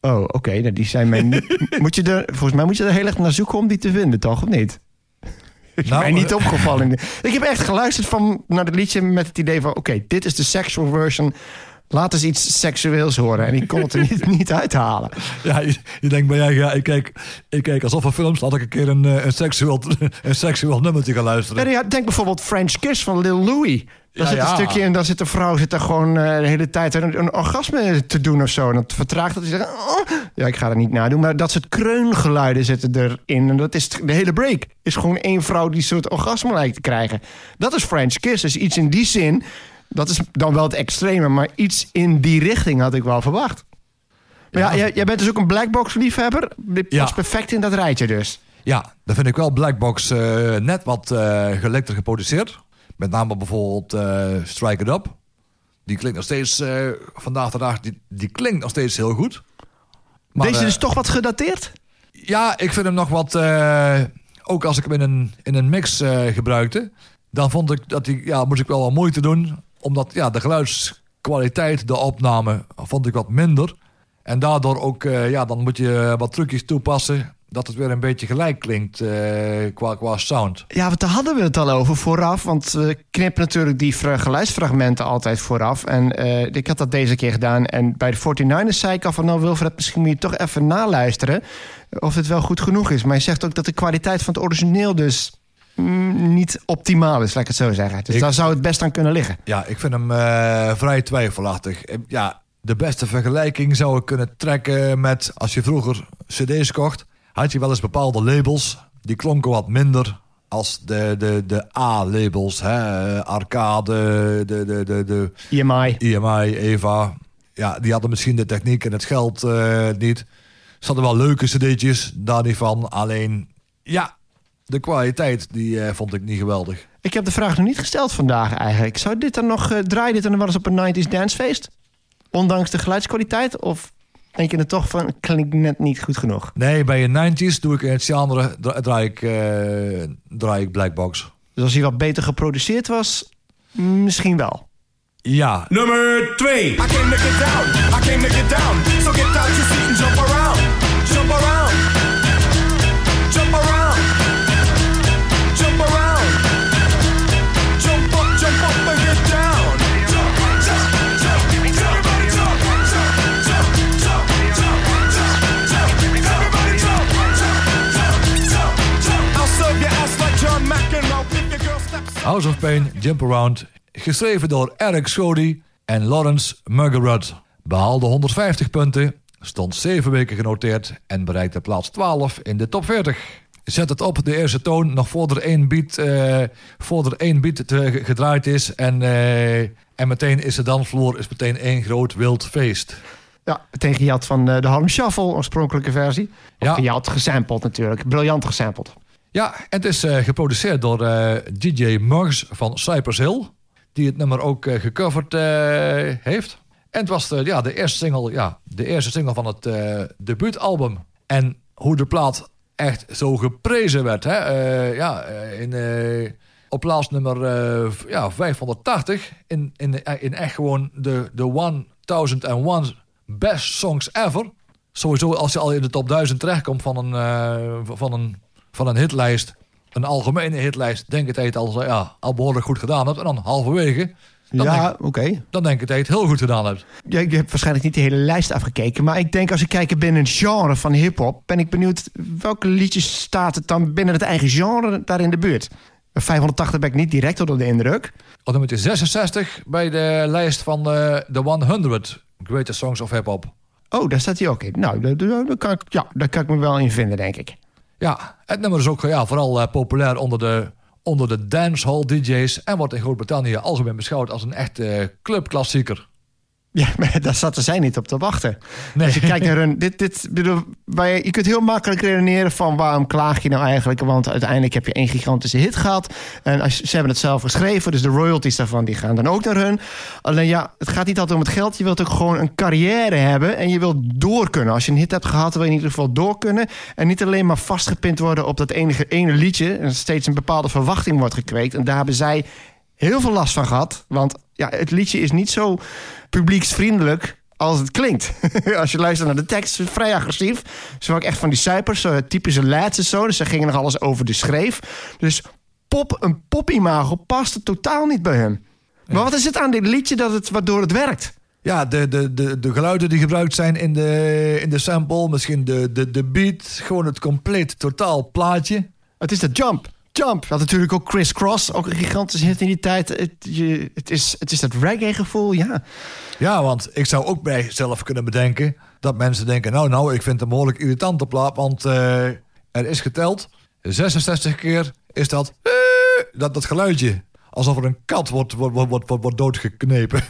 [SPEAKER 1] Oh, oké. nou, die zijn mij niet- moet je er, volgens mij moet je er heel erg naar zoeken om die te vinden, toch? Of niet? Is
[SPEAKER 2] Nou,
[SPEAKER 1] mij niet
[SPEAKER 2] eh,
[SPEAKER 1] opgevallen. Ik heb echt geluisterd van, naar het liedje met het idee van... oké, dit is de sexual version. Laat eens iets seksueels horen. En ik kon het er niet, niet uithalen.
[SPEAKER 2] Ja, je, je denkt bij jij, ja, ik kijk, ik kijk alsof er films, laat ik een keer een, eh, een, seksueel, een seksueel nummertje gaan luisteren.
[SPEAKER 1] Ja, denk bijvoorbeeld French Kiss van Lil Louis. Daar
[SPEAKER 2] Ja,
[SPEAKER 1] zit een
[SPEAKER 2] ja.
[SPEAKER 1] stukje en dan zit de vrouw zit er gewoon eh, de hele tijd een, een orgasme te doen of zo. En dat vertraagt dat hij zegt... "Oh." Ja, ik ga dat niet nadoen. Maar dat soort kreungeluiden zitten erin. En dat is de hele break. Is gewoon één vrouw die soort orgasme lijkt te krijgen. Dat is French Kiss. Dus iets in die zin... Dat is dan wel het extreme. Maar iets in die richting had ik wel verwacht. Maar ja, jij, jij bent dus ook een blackbox liefhebber. Dit past perfect in dat rijtje dus.
[SPEAKER 2] Ja, dan vind ik wel Blackbox eh, net wat eh gelekter geproduceerd. Met name bijvoorbeeld eh, Strike It Up. Die klinkt nog steeds, eh, vandaag de dag, die, die klinkt nog steeds heel goed. Maar,
[SPEAKER 1] Deze
[SPEAKER 2] eh,
[SPEAKER 1] is toch wat gedateerd?
[SPEAKER 2] Ja, ik vind hem nog wat... ook als ik hem in een, in een mix gebruikte... dan vond ik dat hij... Ja, moest ik wel wat moeite doen. Omdat ja, de kwaliteit, de opname, vond ik wat minder. En daardoor ook, ja, dan moet je wat trucjes toepassen. Dat het weer een beetje gelijk klinkt eh, qua, qua sound.
[SPEAKER 1] Ja, want daar hadden we het al over vooraf. Want we knippen natuurlijk die fra- geluidsfragmenten altijd vooraf. En eh, ik had dat deze keer gedaan. En bij de 49ers zei ik al van... nou Wilfred, misschien moet je toch even naluisteren... of het wel goed genoeg is. Maar je zegt ook dat de kwaliteit van het origineel dus... mm, niet optimaal is, laat ik het zo zeggen. Dus
[SPEAKER 2] Ik-
[SPEAKER 1] daar zou het best aan kunnen liggen.
[SPEAKER 2] Ja, ik vind hem eh, vrij twijfelachtig. Ja, de beste vergelijking zou ik kunnen trekken met... als je vroeger cd's kocht... had je wel eens bepaalde labels... die klonken wat minder als de, de, de A-labels. hè. Arcade, de, de, de, de
[SPEAKER 1] EMI.
[SPEAKER 2] IMI, Eva. Ja, die hadden misschien de techniek en het geld eh, niet. Ze hadden wel leuke cd'tjes, daar niet van. Alleen, ja, de kwaliteit die eh, vond ik niet geweldig.
[SPEAKER 1] Ik heb de vraag nog niet gesteld vandaag eigenlijk. Zou dit dan nog... eh draai je dit dan wel eens op een 90s dancefeest? Ondanks de geluidskwaliteit? Of denk je er toch van... klinkt net niet goed genoeg?
[SPEAKER 2] Nee, bij een 90s doe ik het genre dra- draai ik, eh, draai ik Blackbox.
[SPEAKER 1] Dus als hij wat beter geproduceerd was, misschien wel.
[SPEAKER 2] Ja,
[SPEAKER 5] Nummer 2.
[SPEAKER 3] I came to get down, I came to get down. So get out
[SPEAKER 2] House of Pain, Jump Around. Geschreven door Eric Schody en Lawrence Muggerud. Behaalde 150 punten, stond 7 weken genoteerd en bereikte plaats 12 in de top 40. Zet het op, de eerste toon, nog voor er één beat, eh, voor er één beat te- gedraaid is. En, eh, en meteen is de dansvloer is meteen één groot wild feest.
[SPEAKER 1] Ja, meteen gejat van eh, de Harlem Shuffle, oorspronkelijke versie. Of
[SPEAKER 2] Ja.
[SPEAKER 1] gejat, gesampled natuurlijk. Briljant gesampled.
[SPEAKER 2] Ja, en het is eh, geproduceerd door eh, DJ Muggs van Cypress Hill. Die het nummer ook eh, gecoverd heeft. En het was de, ja, de, eerste single, ja, de eerste single van het debuutalbum. En hoe de plaat echt zo geprezen werd. Hè? Ja, in, op plaats nummer v- ja, 580. In, in, echt gewoon de, de 1001 best songs ever. Sowieso als je al in de top 1000 terechtkomt van een, van een, van een hitlijst. Een algemene hitlijst. Denk je het al, ja, al behoorlijk goed gedaan hebt. En dan halverwege. Dan,
[SPEAKER 1] ja, oké.
[SPEAKER 2] dan denk ik dat je het heel goed gedaan hebt.
[SPEAKER 1] Ja, ik heb waarschijnlijk niet de hele lijst afgekeken. Maar ik denk als ik kijk binnen een genre van hip-hop. ben ik benieuwd welke liedjes staat het dan binnen het eigen genre daar in de buurt. 580 ben ik niet direct onder de indruk.
[SPEAKER 2] Op nummer 66 bij de lijst van eh, de 100 Greatest Songs of Hip Hop.
[SPEAKER 1] Oh, daar staat hij ook in. Nou, daar, daar- daar kan ik, ja, daar kan ik me wel in vinden, denk ik.
[SPEAKER 2] Ja, het nummer is ook ja, vooral eh, populair onder de, onder de dancehall DJ's. En wordt in Groot-Brittannië algemeen beschouwd als een echte clubklassieker.
[SPEAKER 1] Ja, maar daar zaten zij niet op te wachten.
[SPEAKER 2] Nee.
[SPEAKER 1] Als je kijkt naar hun... Dit, dit, bedoel, bij, je kunt heel makkelijk redeneren van waarom klaag je nou eigenlijk. Want uiteindelijk heb je één gigantische hit gehad. En als, ze hebben het zelf geschreven, dus de royalties daarvan die gaan dan ook naar hun. Alleen ja, het gaat niet altijd om het geld. Je wilt ook gewoon een carrière hebben en je wilt door kunnen. Als je een hit hebt gehad, wil je in ieder geval door kunnen. En niet alleen maar vastgepind worden op dat enige ene liedje. En steeds een bepaalde verwachting wordt gekweekt. En daar hebben zij heel veel last van gehad. Want ja, het liedje is niet zo publieksvriendelijk als het klinkt. als je luistert naar de tekst, is vrij agressief. Ze waren echt van die cijpers, zo, typische lads en zo. Dus ze gingen nog alles over de schreef. Dus pop, een popimago paste totaal niet bij hem. Maar wat is het aan dit liedje dat het, waardoor het werkt?
[SPEAKER 2] Ja, de, de, de, de geluiden die gebruikt zijn in de, in de sample, misschien de, de, de beat, gewoon het compleet totaal plaatje.
[SPEAKER 1] Het is de jump. Jump. Had natuurlijk ook Chris Cross, ook een gigantische hit in die tijd. Het, is, het is dat reggae-gevoel, ja.
[SPEAKER 2] Ja, want ik zou ook bij zelf kunnen bedenken dat mensen denken, nou nou, ik vind het een behoorlijk irritante plaat, want eh, er is geteld, 66 keer is dat, eh, dat, dat geluidje. Alsof er een kat wordt, wordt, wordt, wordt, wordt doodgeknepen.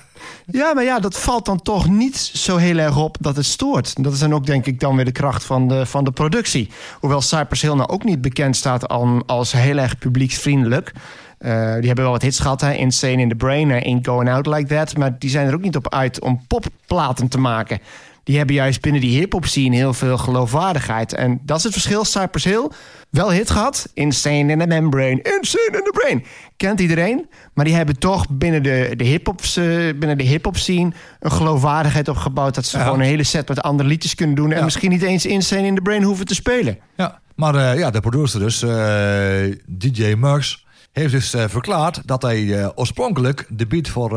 [SPEAKER 1] Ja, maar ja, dat valt dan toch niet zo heel erg op dat het stoort. Dat is dan ook denk ik dan weer de kracht van de, van de productie. Hoewel Cypress Hill nou ook niet bekend staat al- als heel erg publieksvriendelijk. Eh, die hebben wel wat hits gehad, hè? Insane in the Brain, eh, Ain't Going Out Like That. Maar die zijn er ook niet op uit om popplaten te maken. die hebben juist binnen die hip-hop heel veel geloofwaardigheid. En dat is het verschil. Cypress Hill, wel hit gehad. Insane in the Membrane, Insane in the Brain. Kent iedereen. Maar die hebben toch binnen de, de hip-hop eh, binnen de hip-hop scene een geloofwaardigheid opgebouwd. Dat ze
[SPEAKER 2] Ja.
[SPEAKER 1] gewoon een hele set met andere liedjes kunnen doen. En
[SPEAKER 2] Ja.
[SPEAKER 1] misschien niet eens Insane in the Brain hoeven te spelen.
[SPEAKER 2] Ja, maar eh, ja, de producer dus, eh, DJ Muggs, heeft dus verklaard dat hij oorspronkelijk de beat voor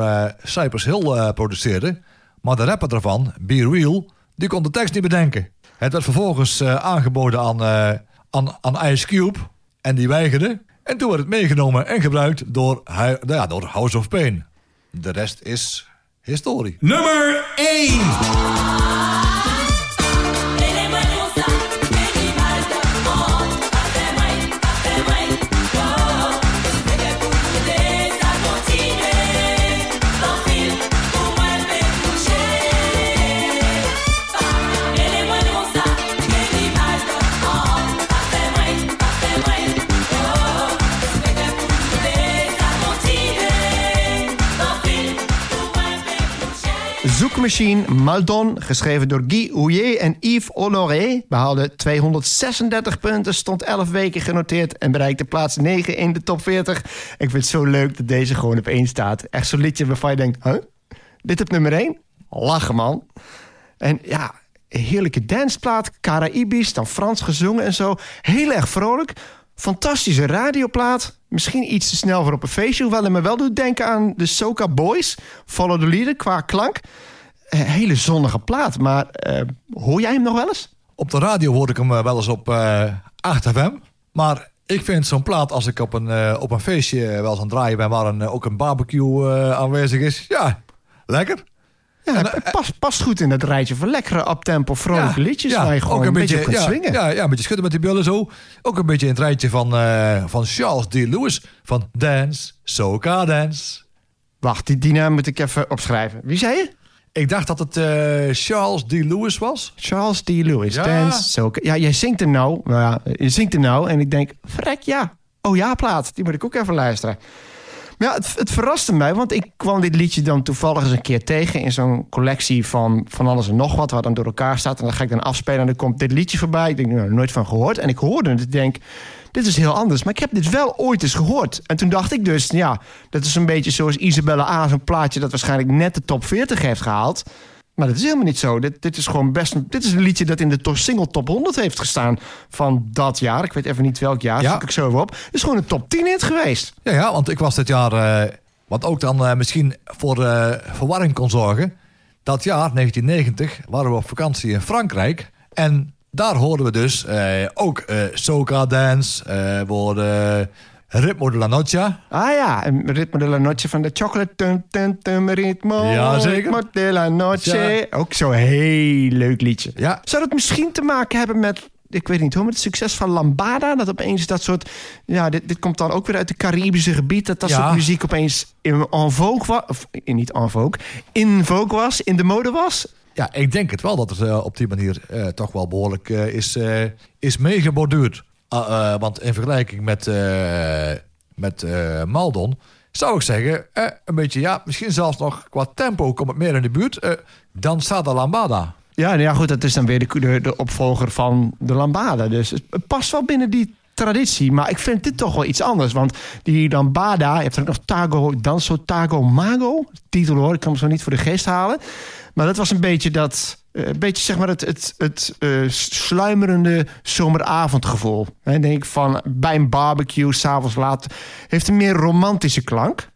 [SPEAKER 2] Cypress Hill produceerde. Maar de rapper daarvan, Be Real, die kon de tekst niet bedenken. Het werd vervolgens aangeboden aan, aan, aan Ice Cube en die weigerde. En toen werd het meegenomen en gebruikt door, nou ja, door House of Pain. De rest is historie.
[SPEAKER 5] Nummer 1.
[SPEAKER 1] Zoekmachine Maldon, geschreven door Guy Houillet en Yves Honoré, behaalde 236 punten, stond 11 weken genoteerd en bereikte plaats 9 in de top 40. Ik vind het zo leuk dat deze gewoon op 1 staat. Echt zo'n liedje waarvan je denkt, huh? Dit op nummer 1? Lachen, man. En ja, heerlijke danceplaat, Caraïbisch, dan Frans gezongen en zo. Heel erg vrolijk. Fantastische radioplaat. Misschien iets te snel voor op een feestje. Hoewel het me wel doet denken aan de Soca Boys. Follow the Leader qua klank. Een hele zonnige plaat. Maar eh, hoor jij hem nog wel eens?
[SPEAKER 2] Op de radio hoorde ik hem eh, wel eens op eh 8FM. Maar ik vind zo'n plaat, als ik op een, eh, op een feestje eh, wel eens aan het draaien ben... waar een, eh, ook een barbecue eh, aanwezig is, ja, lekker.
[SPEAKER 1] Ja,
[SPEAKER 2] En,
[SPEAKER 1] het past, past goed in dat rijtje van lekkere uptempo vrolijke
[SPEAKER 2] ja,
[SPEAKER 1] liedjes...
[SPEAKER 2] ja,
[SPEAKER 1] waar je gewoon
[SPEAKER 2] ook
[SPEAKER 1] een beetje, op kunt
[SPEAKER 2] ja,
[SPEAKER 1] swingen.
[SPEAKER 2] Ja, ja, een beetje schudden met die billen zo. Ook een beetje in het rijtje van, eh, van Charles D. Lewis. Van Dance, Soca Dance.
[SPEAKER 1] Wacht, die, die naam moet ik even opschrijven. Wie zei je?
[SPEAKER 2] Ik dacht dat het eh, Charles D. Lewis was.
[SPEAKER 1] Charles D. Lewis,
[SPEAKER 2] Ja.
[SPEAKER 1] Dance. Ja, jij zingt hem nou. Nou ja, je zingt hem nou en ik denk, vrek ja. Oh ja, plaat. Die moet ik ook even luisteren. Maar ja, het, het verraste mij, want ik kwam dit liedje dan toevallig eens een keer tegen... in zo'n collectie van, van alles en nog wat, wat dan door elkaar staat. En dan ga ik dan afspelen en dan komt dit liedje voorbij. Ik denk, nou, nooit van gehoord. En ik hoorde het, ik denk, dit is heel anders. Maar ik heb dit wel ooit eens gehoord. En toen dacht ik dus, ja, dat is een beetje zoals Isabella A... zo'n plaatje dat waarschijnlijk net de top 40 heeft gehaald... Maar dat is helemaal niet zo. Dit, dit is gewoon best een, dit is een liedje dat in de to- single top 100 heeft gestaan van dat jaar. Ik weet even niet welk jaar,
[SPEAKER 2] Ja.
[SPEAKER 1] zoek ik zo op. Het is gewoon een top 10 hit geweest.
[SPEAKER 2] Ja, ja, want ik was dit jaar, eh, wat ook dan eh, misschien voor eh, verwarring kon zorgen. Dat jaar, 1990, waren we op vakantie in Frankrijk. En daar hoorden we dus eh, ook eh Soca Dance, eh we hoorden Ritmo de la Noche.
[SPEAKER 1] Ah ja, Ritmo de la Noche van de Chocolate. Tum, tum, tum, ritmo,
[SPEAKER 2] Ja, zeker.
[SPEAKER 1] Ritmo de la Noche. Ook zo'n heel leuk liedje.
[SPEAKER 2] Ja.
[SPEAKER 1] Zou dat misschien te maken hebben met... Ik weet niet hoor, met het succes van Lambada. Dat opeens dat soort... Ja, dit, dit komt dan ook weer uit het Caribische gebied. Dat dat
[SPEAKER 2] Ja.
[SPEAKER 1] soort muziek opeens in en vogue was. Of eh, niet en vogue. In vogue was, in de mode was.
[SPEAKER 2] Ja, ik denk het wel dat het eh, op die manier eh, toch wel behoorlijk eh, is, is meegeborduurd. Ah, want in vergelijking met, met Maldon zou ik zeggen, een beetje ja, misschien zelfs nog qua tempo komt het meer in de buurt. dan staat de Lambada.
[SPEAKER 1] Ja, nou ja, goed, dat is dan weer de, de, de opvolger van de Lambada. Dus het past wel binnen die traditie. Maar ik vind dit toch wel iets anders. Want die Lambada, je hebt er nog Tago, Danso Tago Mago. Titel hoor, ik kan hem zo niet voor de geest halen. Maar dat was een beetje dat... eh, Een beetje zeg maar het, het, het eh, sluimerende zomeravondgevoel. En denk ik van bij een barbecue, s'avonds laat, heeft een meer romantische klank.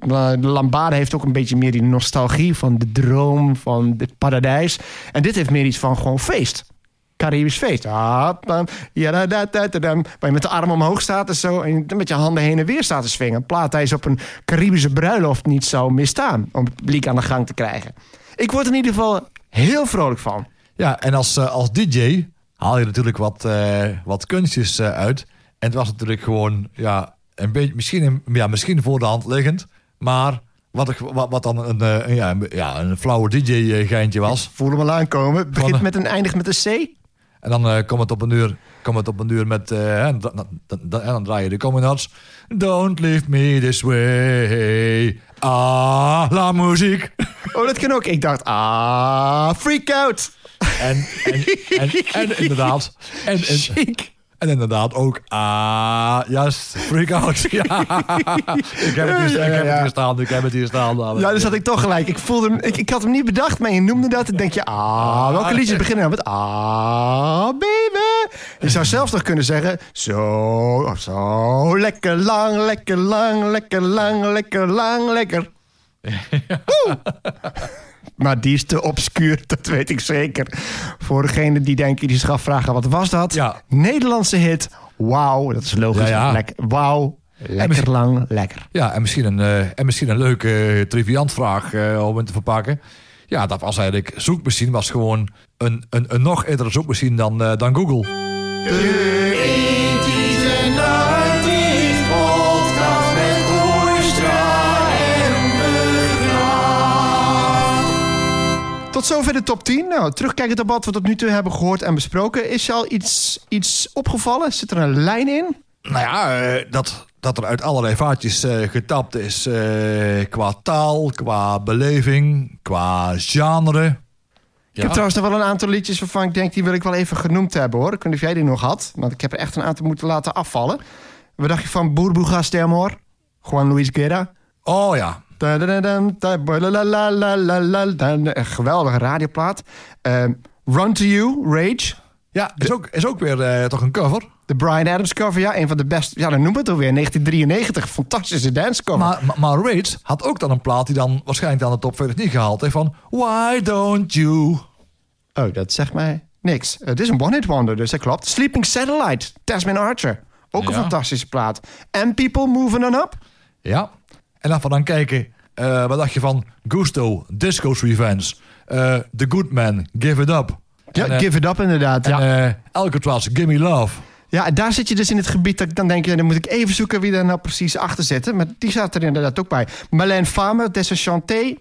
[SPEAKER 1] De Lambada heeft ook een beetje meer die nostalgie van de droom, van het paradijs. En dit heeft meer iets van gewoon feest. Caribisch feest. Ah. Waar je met de arm omhoog staat en zo. En met je handen heen en weer staat te swingen. Een plaat hij op een Caribische bruiloft niet zou misstaan. Om het publiek aan de gang te krijgen. Ik word er in ieder geval heel vrolijk van.
[SPEAKER 2] Ja, en als, eh, als DJ haal je natuurlijk wat, eh, wat kunstjes eh, uit. En het was natuurlijk gewoon, ja, een beetje, misschien, ja, misschien voor de hand liggend. Maar wat, ik, wat, wat dan een, een, ja, een, ja, een flauwe DJ-geintje was.
[SPEAKER 1] Voel hem al aankomen. Begint met een eindigt met een C.
[SPEAKER 2] En dan eh komt het op een uur, komt het op een uur met... eh, en, dan, dan, dan, en dan draai je de Communards. Don't leave me this way. Ah, la muziek.
[SPEAKER 1] Oh, dat kan ook. Ik dacht, ah, freak out.
[SPEAKER 2] En, en, en, en inderdaad... En, en. En inderdaad ook... Ah, yes, freak out. Ja. ik heb het hier, ik
[SPEAKER 1] Ja, ja,
[SPEAKER 2] heb het hier staan, ik heb het hier staan.
[SPEAKER 1] Ja, dus had ik toch gelijk. Ik, voelde hem, ik, ik had hem niet bedacht, maar je noemde dat. Dan denk je, ah, welke liedjes beginnen nou met ah, baby. Je zou zelfs nog kunnen zeggen, zo, zo, lekker lang, lekker lang, lekker lang, lekker lang, lekker. Maar die is te obscuur, dat weet ik zeker. Voor degene die denken, die zich afvragen, wat was dat?
[SPEAKER 2] Ja.
[SPEAKER 1] Nederlandse hit, wauw, dat is logisch.
[SPEAKER 2] Ja, ja.
[SPEAKER 1] Lekker, wauw, lekker lang, lekker.
[SPEAKER 2] Ja, en misschien een, eh, en misschien een leuke uh, triviantvraag eh, om het te verpakken. Ja, dat was eigenlijk... Zoekmachine was gewoon een, een, een nog eerdere zoekmachine dan, eh, dan Google.
[SPEAKER 1] Tot zover de top 10. Nou, terugkijkend op wat we tot nu toe hebben gehoord en besproken. Is je al iets, iets opgevallen? Zit er een lijn in?
[SPEAKER 2] Nou ja, eh, dat, dat er uit allerlei vaatjes eh, getapt is eh, qua taal, qua beleving, qua genre.
[SPEAKER 1] Ik heb trouwens nog wel een aantal liedjes waarvan ik denk... die wil ik wel even genoemd hebben, hoor. Ik weet niet of jij die nog had. Want ik heb er echt een aantal moeten laten afvallen. Wat dacht je van Boerboegas de Amor? Juan Luis Guerra?
[SPEAKER 2] Oh ja.
[SPEAKER 1] Een geweldige radioplaat. Ehm, Run to You, Rage.
[SPEAKER 2] ja is, ook, is ook weer eh, toch een cover.
[SPEAKER 1] De Brian Adams cover, ja. Een van de beste... Ja, dan noem het alweer. 1993. Fantastische dancecover.
[SPEAKER 2] Maar, maar, maar Rage had ook dan een plaat die dan waarschijnlijk aan de top 40 niet gehaald heeft van Why don't you?
[SPEAKER 1] Oh, dat zegt mij niks. Het is een one-hit wonder, dus dat klopt. Sleeping Satellite, Tasman Archer. Ook een fantastische plaat. And People Moving On Up.
[SPEAKER 2] Ja. En laten we dan kijken, eh, wat dacht je van Gusto, Disco's Revenge, eh, The Good Man, Give It Up.
[SPEAKER 1] Ja,
[SPEAKER 2] en, eh,
[SPEAKER 1] Give It Up inderdaad. Ja.
[SPEAKER 2] en, eh, Alcatraz, Gimme Love.
[SPEAKER 1] ja, daar zit je dus in het gebied dat ik dan denk... Ja, dan moet ik even zoeken wie daar nou precies achter zit. Maar die staat er inderdaad ook bij. Marlène Famer, Desenchanté.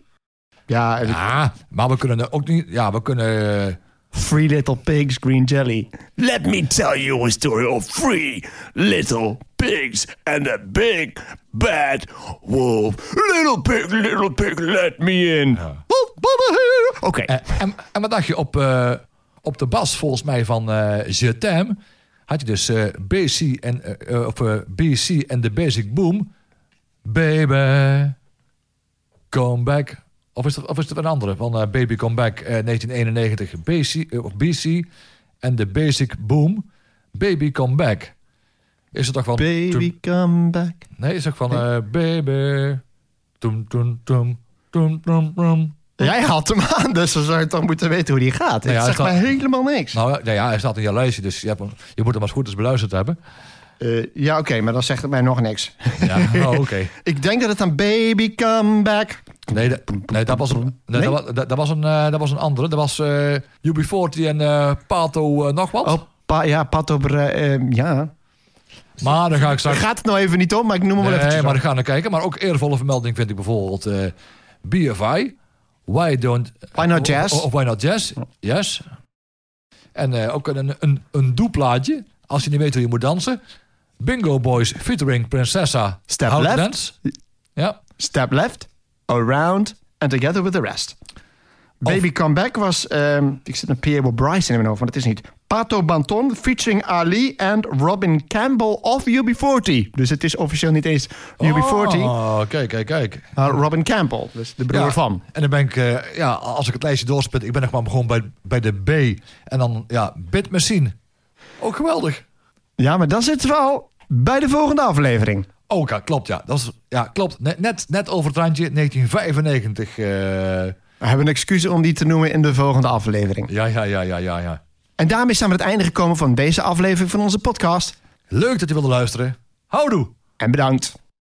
[SPEAKER 1] Ja,
[SPEAKER 2] Ja, maar we kunnen er ook niet, ja, we kunnen...
[SPEAKER 1] Three Little Pigs, Green Jelly. Let me tell you a story of three little pigs and a big bad wolf. Little pig, little pig, let me in. Oké.
[SPEAKER 2] eh, en, en wat dacht je op, eh, op de bas volgens mij van eh Je had je dus eh, BC en, of, eh, BC en de Basic Boom. Baby, come back. Of is het, of is het een andere van eh, Baby Come Back eh, 1991? BC, eh, of BC en de Basic Boom. Baby Come Back. Is het toch van...
[SPEAKER 1] Baby, come back.
[SPEAKER 2] Nee, is ook van eh, Baby. Toem, toem, toem, toem, toem, toem.
[SPEAKER 1] Jij haalt hem aan, dus dan zou je toch moeten weten hoe die gaat.
[SPEAKER 2] Nou ja,
[SPEAKER 1] Het zegt
[SPEAKER 2] hij
[SPEAKER 1] mij
[SPEAKER 2] staat-
[SPEAKER 1] helemaal niks.
[SPEAKER 2] Nou ja, ja, hij staat in je lijstje, dus je, hebt hem, je moet hem als goed is beluisterd hebben.
[SPEAKER 1] Eh, ja, oké, maar dan zegt het mij nog niks.
[SPEAKER 2] Ja, oh, oké.
[SPEAKER 1] ik denk dat het dan Baby, come back.
[SPEAKER 2] Nee, dat- nee, dat was een, nee,
[SPEAKER 1] Nee?
[SPEAKER 2] Dat, was, dat, dat was een, eh, dat was een andere. Dat was eh UB40 en eh, Pato nog wat.
[SPEAKER 1] Oh, pa, ja, Pat op... eh, ja.
[SPEAKER 2] Maar dan ga ik straks...
[SPEAKER 1] gaat het nou even niet om, maar ik noem hem wel
[SPEAKER 2] Nee,
[SPEAKER 1] even.
[SPEAKER 2] maar ik ga naar kijken. Maar ook eervolle vermelding vind ik bijvoorbeeld BFI. Why don't...
[SPEAKER 1] Why not jazz?
[SPEAKER 2] Of, of Why not jazz, yes. En ook een, een, een doeplaatje. Als je niet weet hoe je moet dansen. Bingo Boys featuring Princessa.
[SPEAKER 1] Step left.
[SPEAKER 2] Dance. Ja.
[SPEAKER 1] Step left, around and together with the rest. Baby Come Back was, ehm, ik zit een Pierre Bryce in mijn hoofd, maar dat is niet. Pato Banton featuring Ali en Robin Campbell of UB40. Dus het is officieel niet eens UB40,
[SPEAKER 2] Oh, kijk, kijk, kijk.
[SPEAKER 1] maar Robin Campbell, dus de broer
[SPEAKER 2] Ja,
[SPEAKER 1] van.
[SPEAKER 2] En dan ben ik, eh, ja, als ik het lijstje doorspit, ik ben nog maar begonnen bij, bij de B. En dan, ja, Bit Machine. Ook geweldig.
[SPEAKER 1] Ja, maar dan zitten we al bij de volgende aflevering.
[SPEAKER 2] Oh, ja, klopt, ja. Dat is, ja, klopt. Net, net, net over het randje, 1995. eh,
[SPEAKER 1] We hebben een excuus om die te noemen in de volgende aflevering.
[SPEAKER 2] ja, ja, ja, ja, ja, ja.
[SPEAKER 1] En daarmee zijn we aan het einde gekomen van deze aflevering van onze podcast.
[SPEAKER 2] Leuk dat je wilde luisteren. Houdoe!
[SPEAKER 1] En bedankt.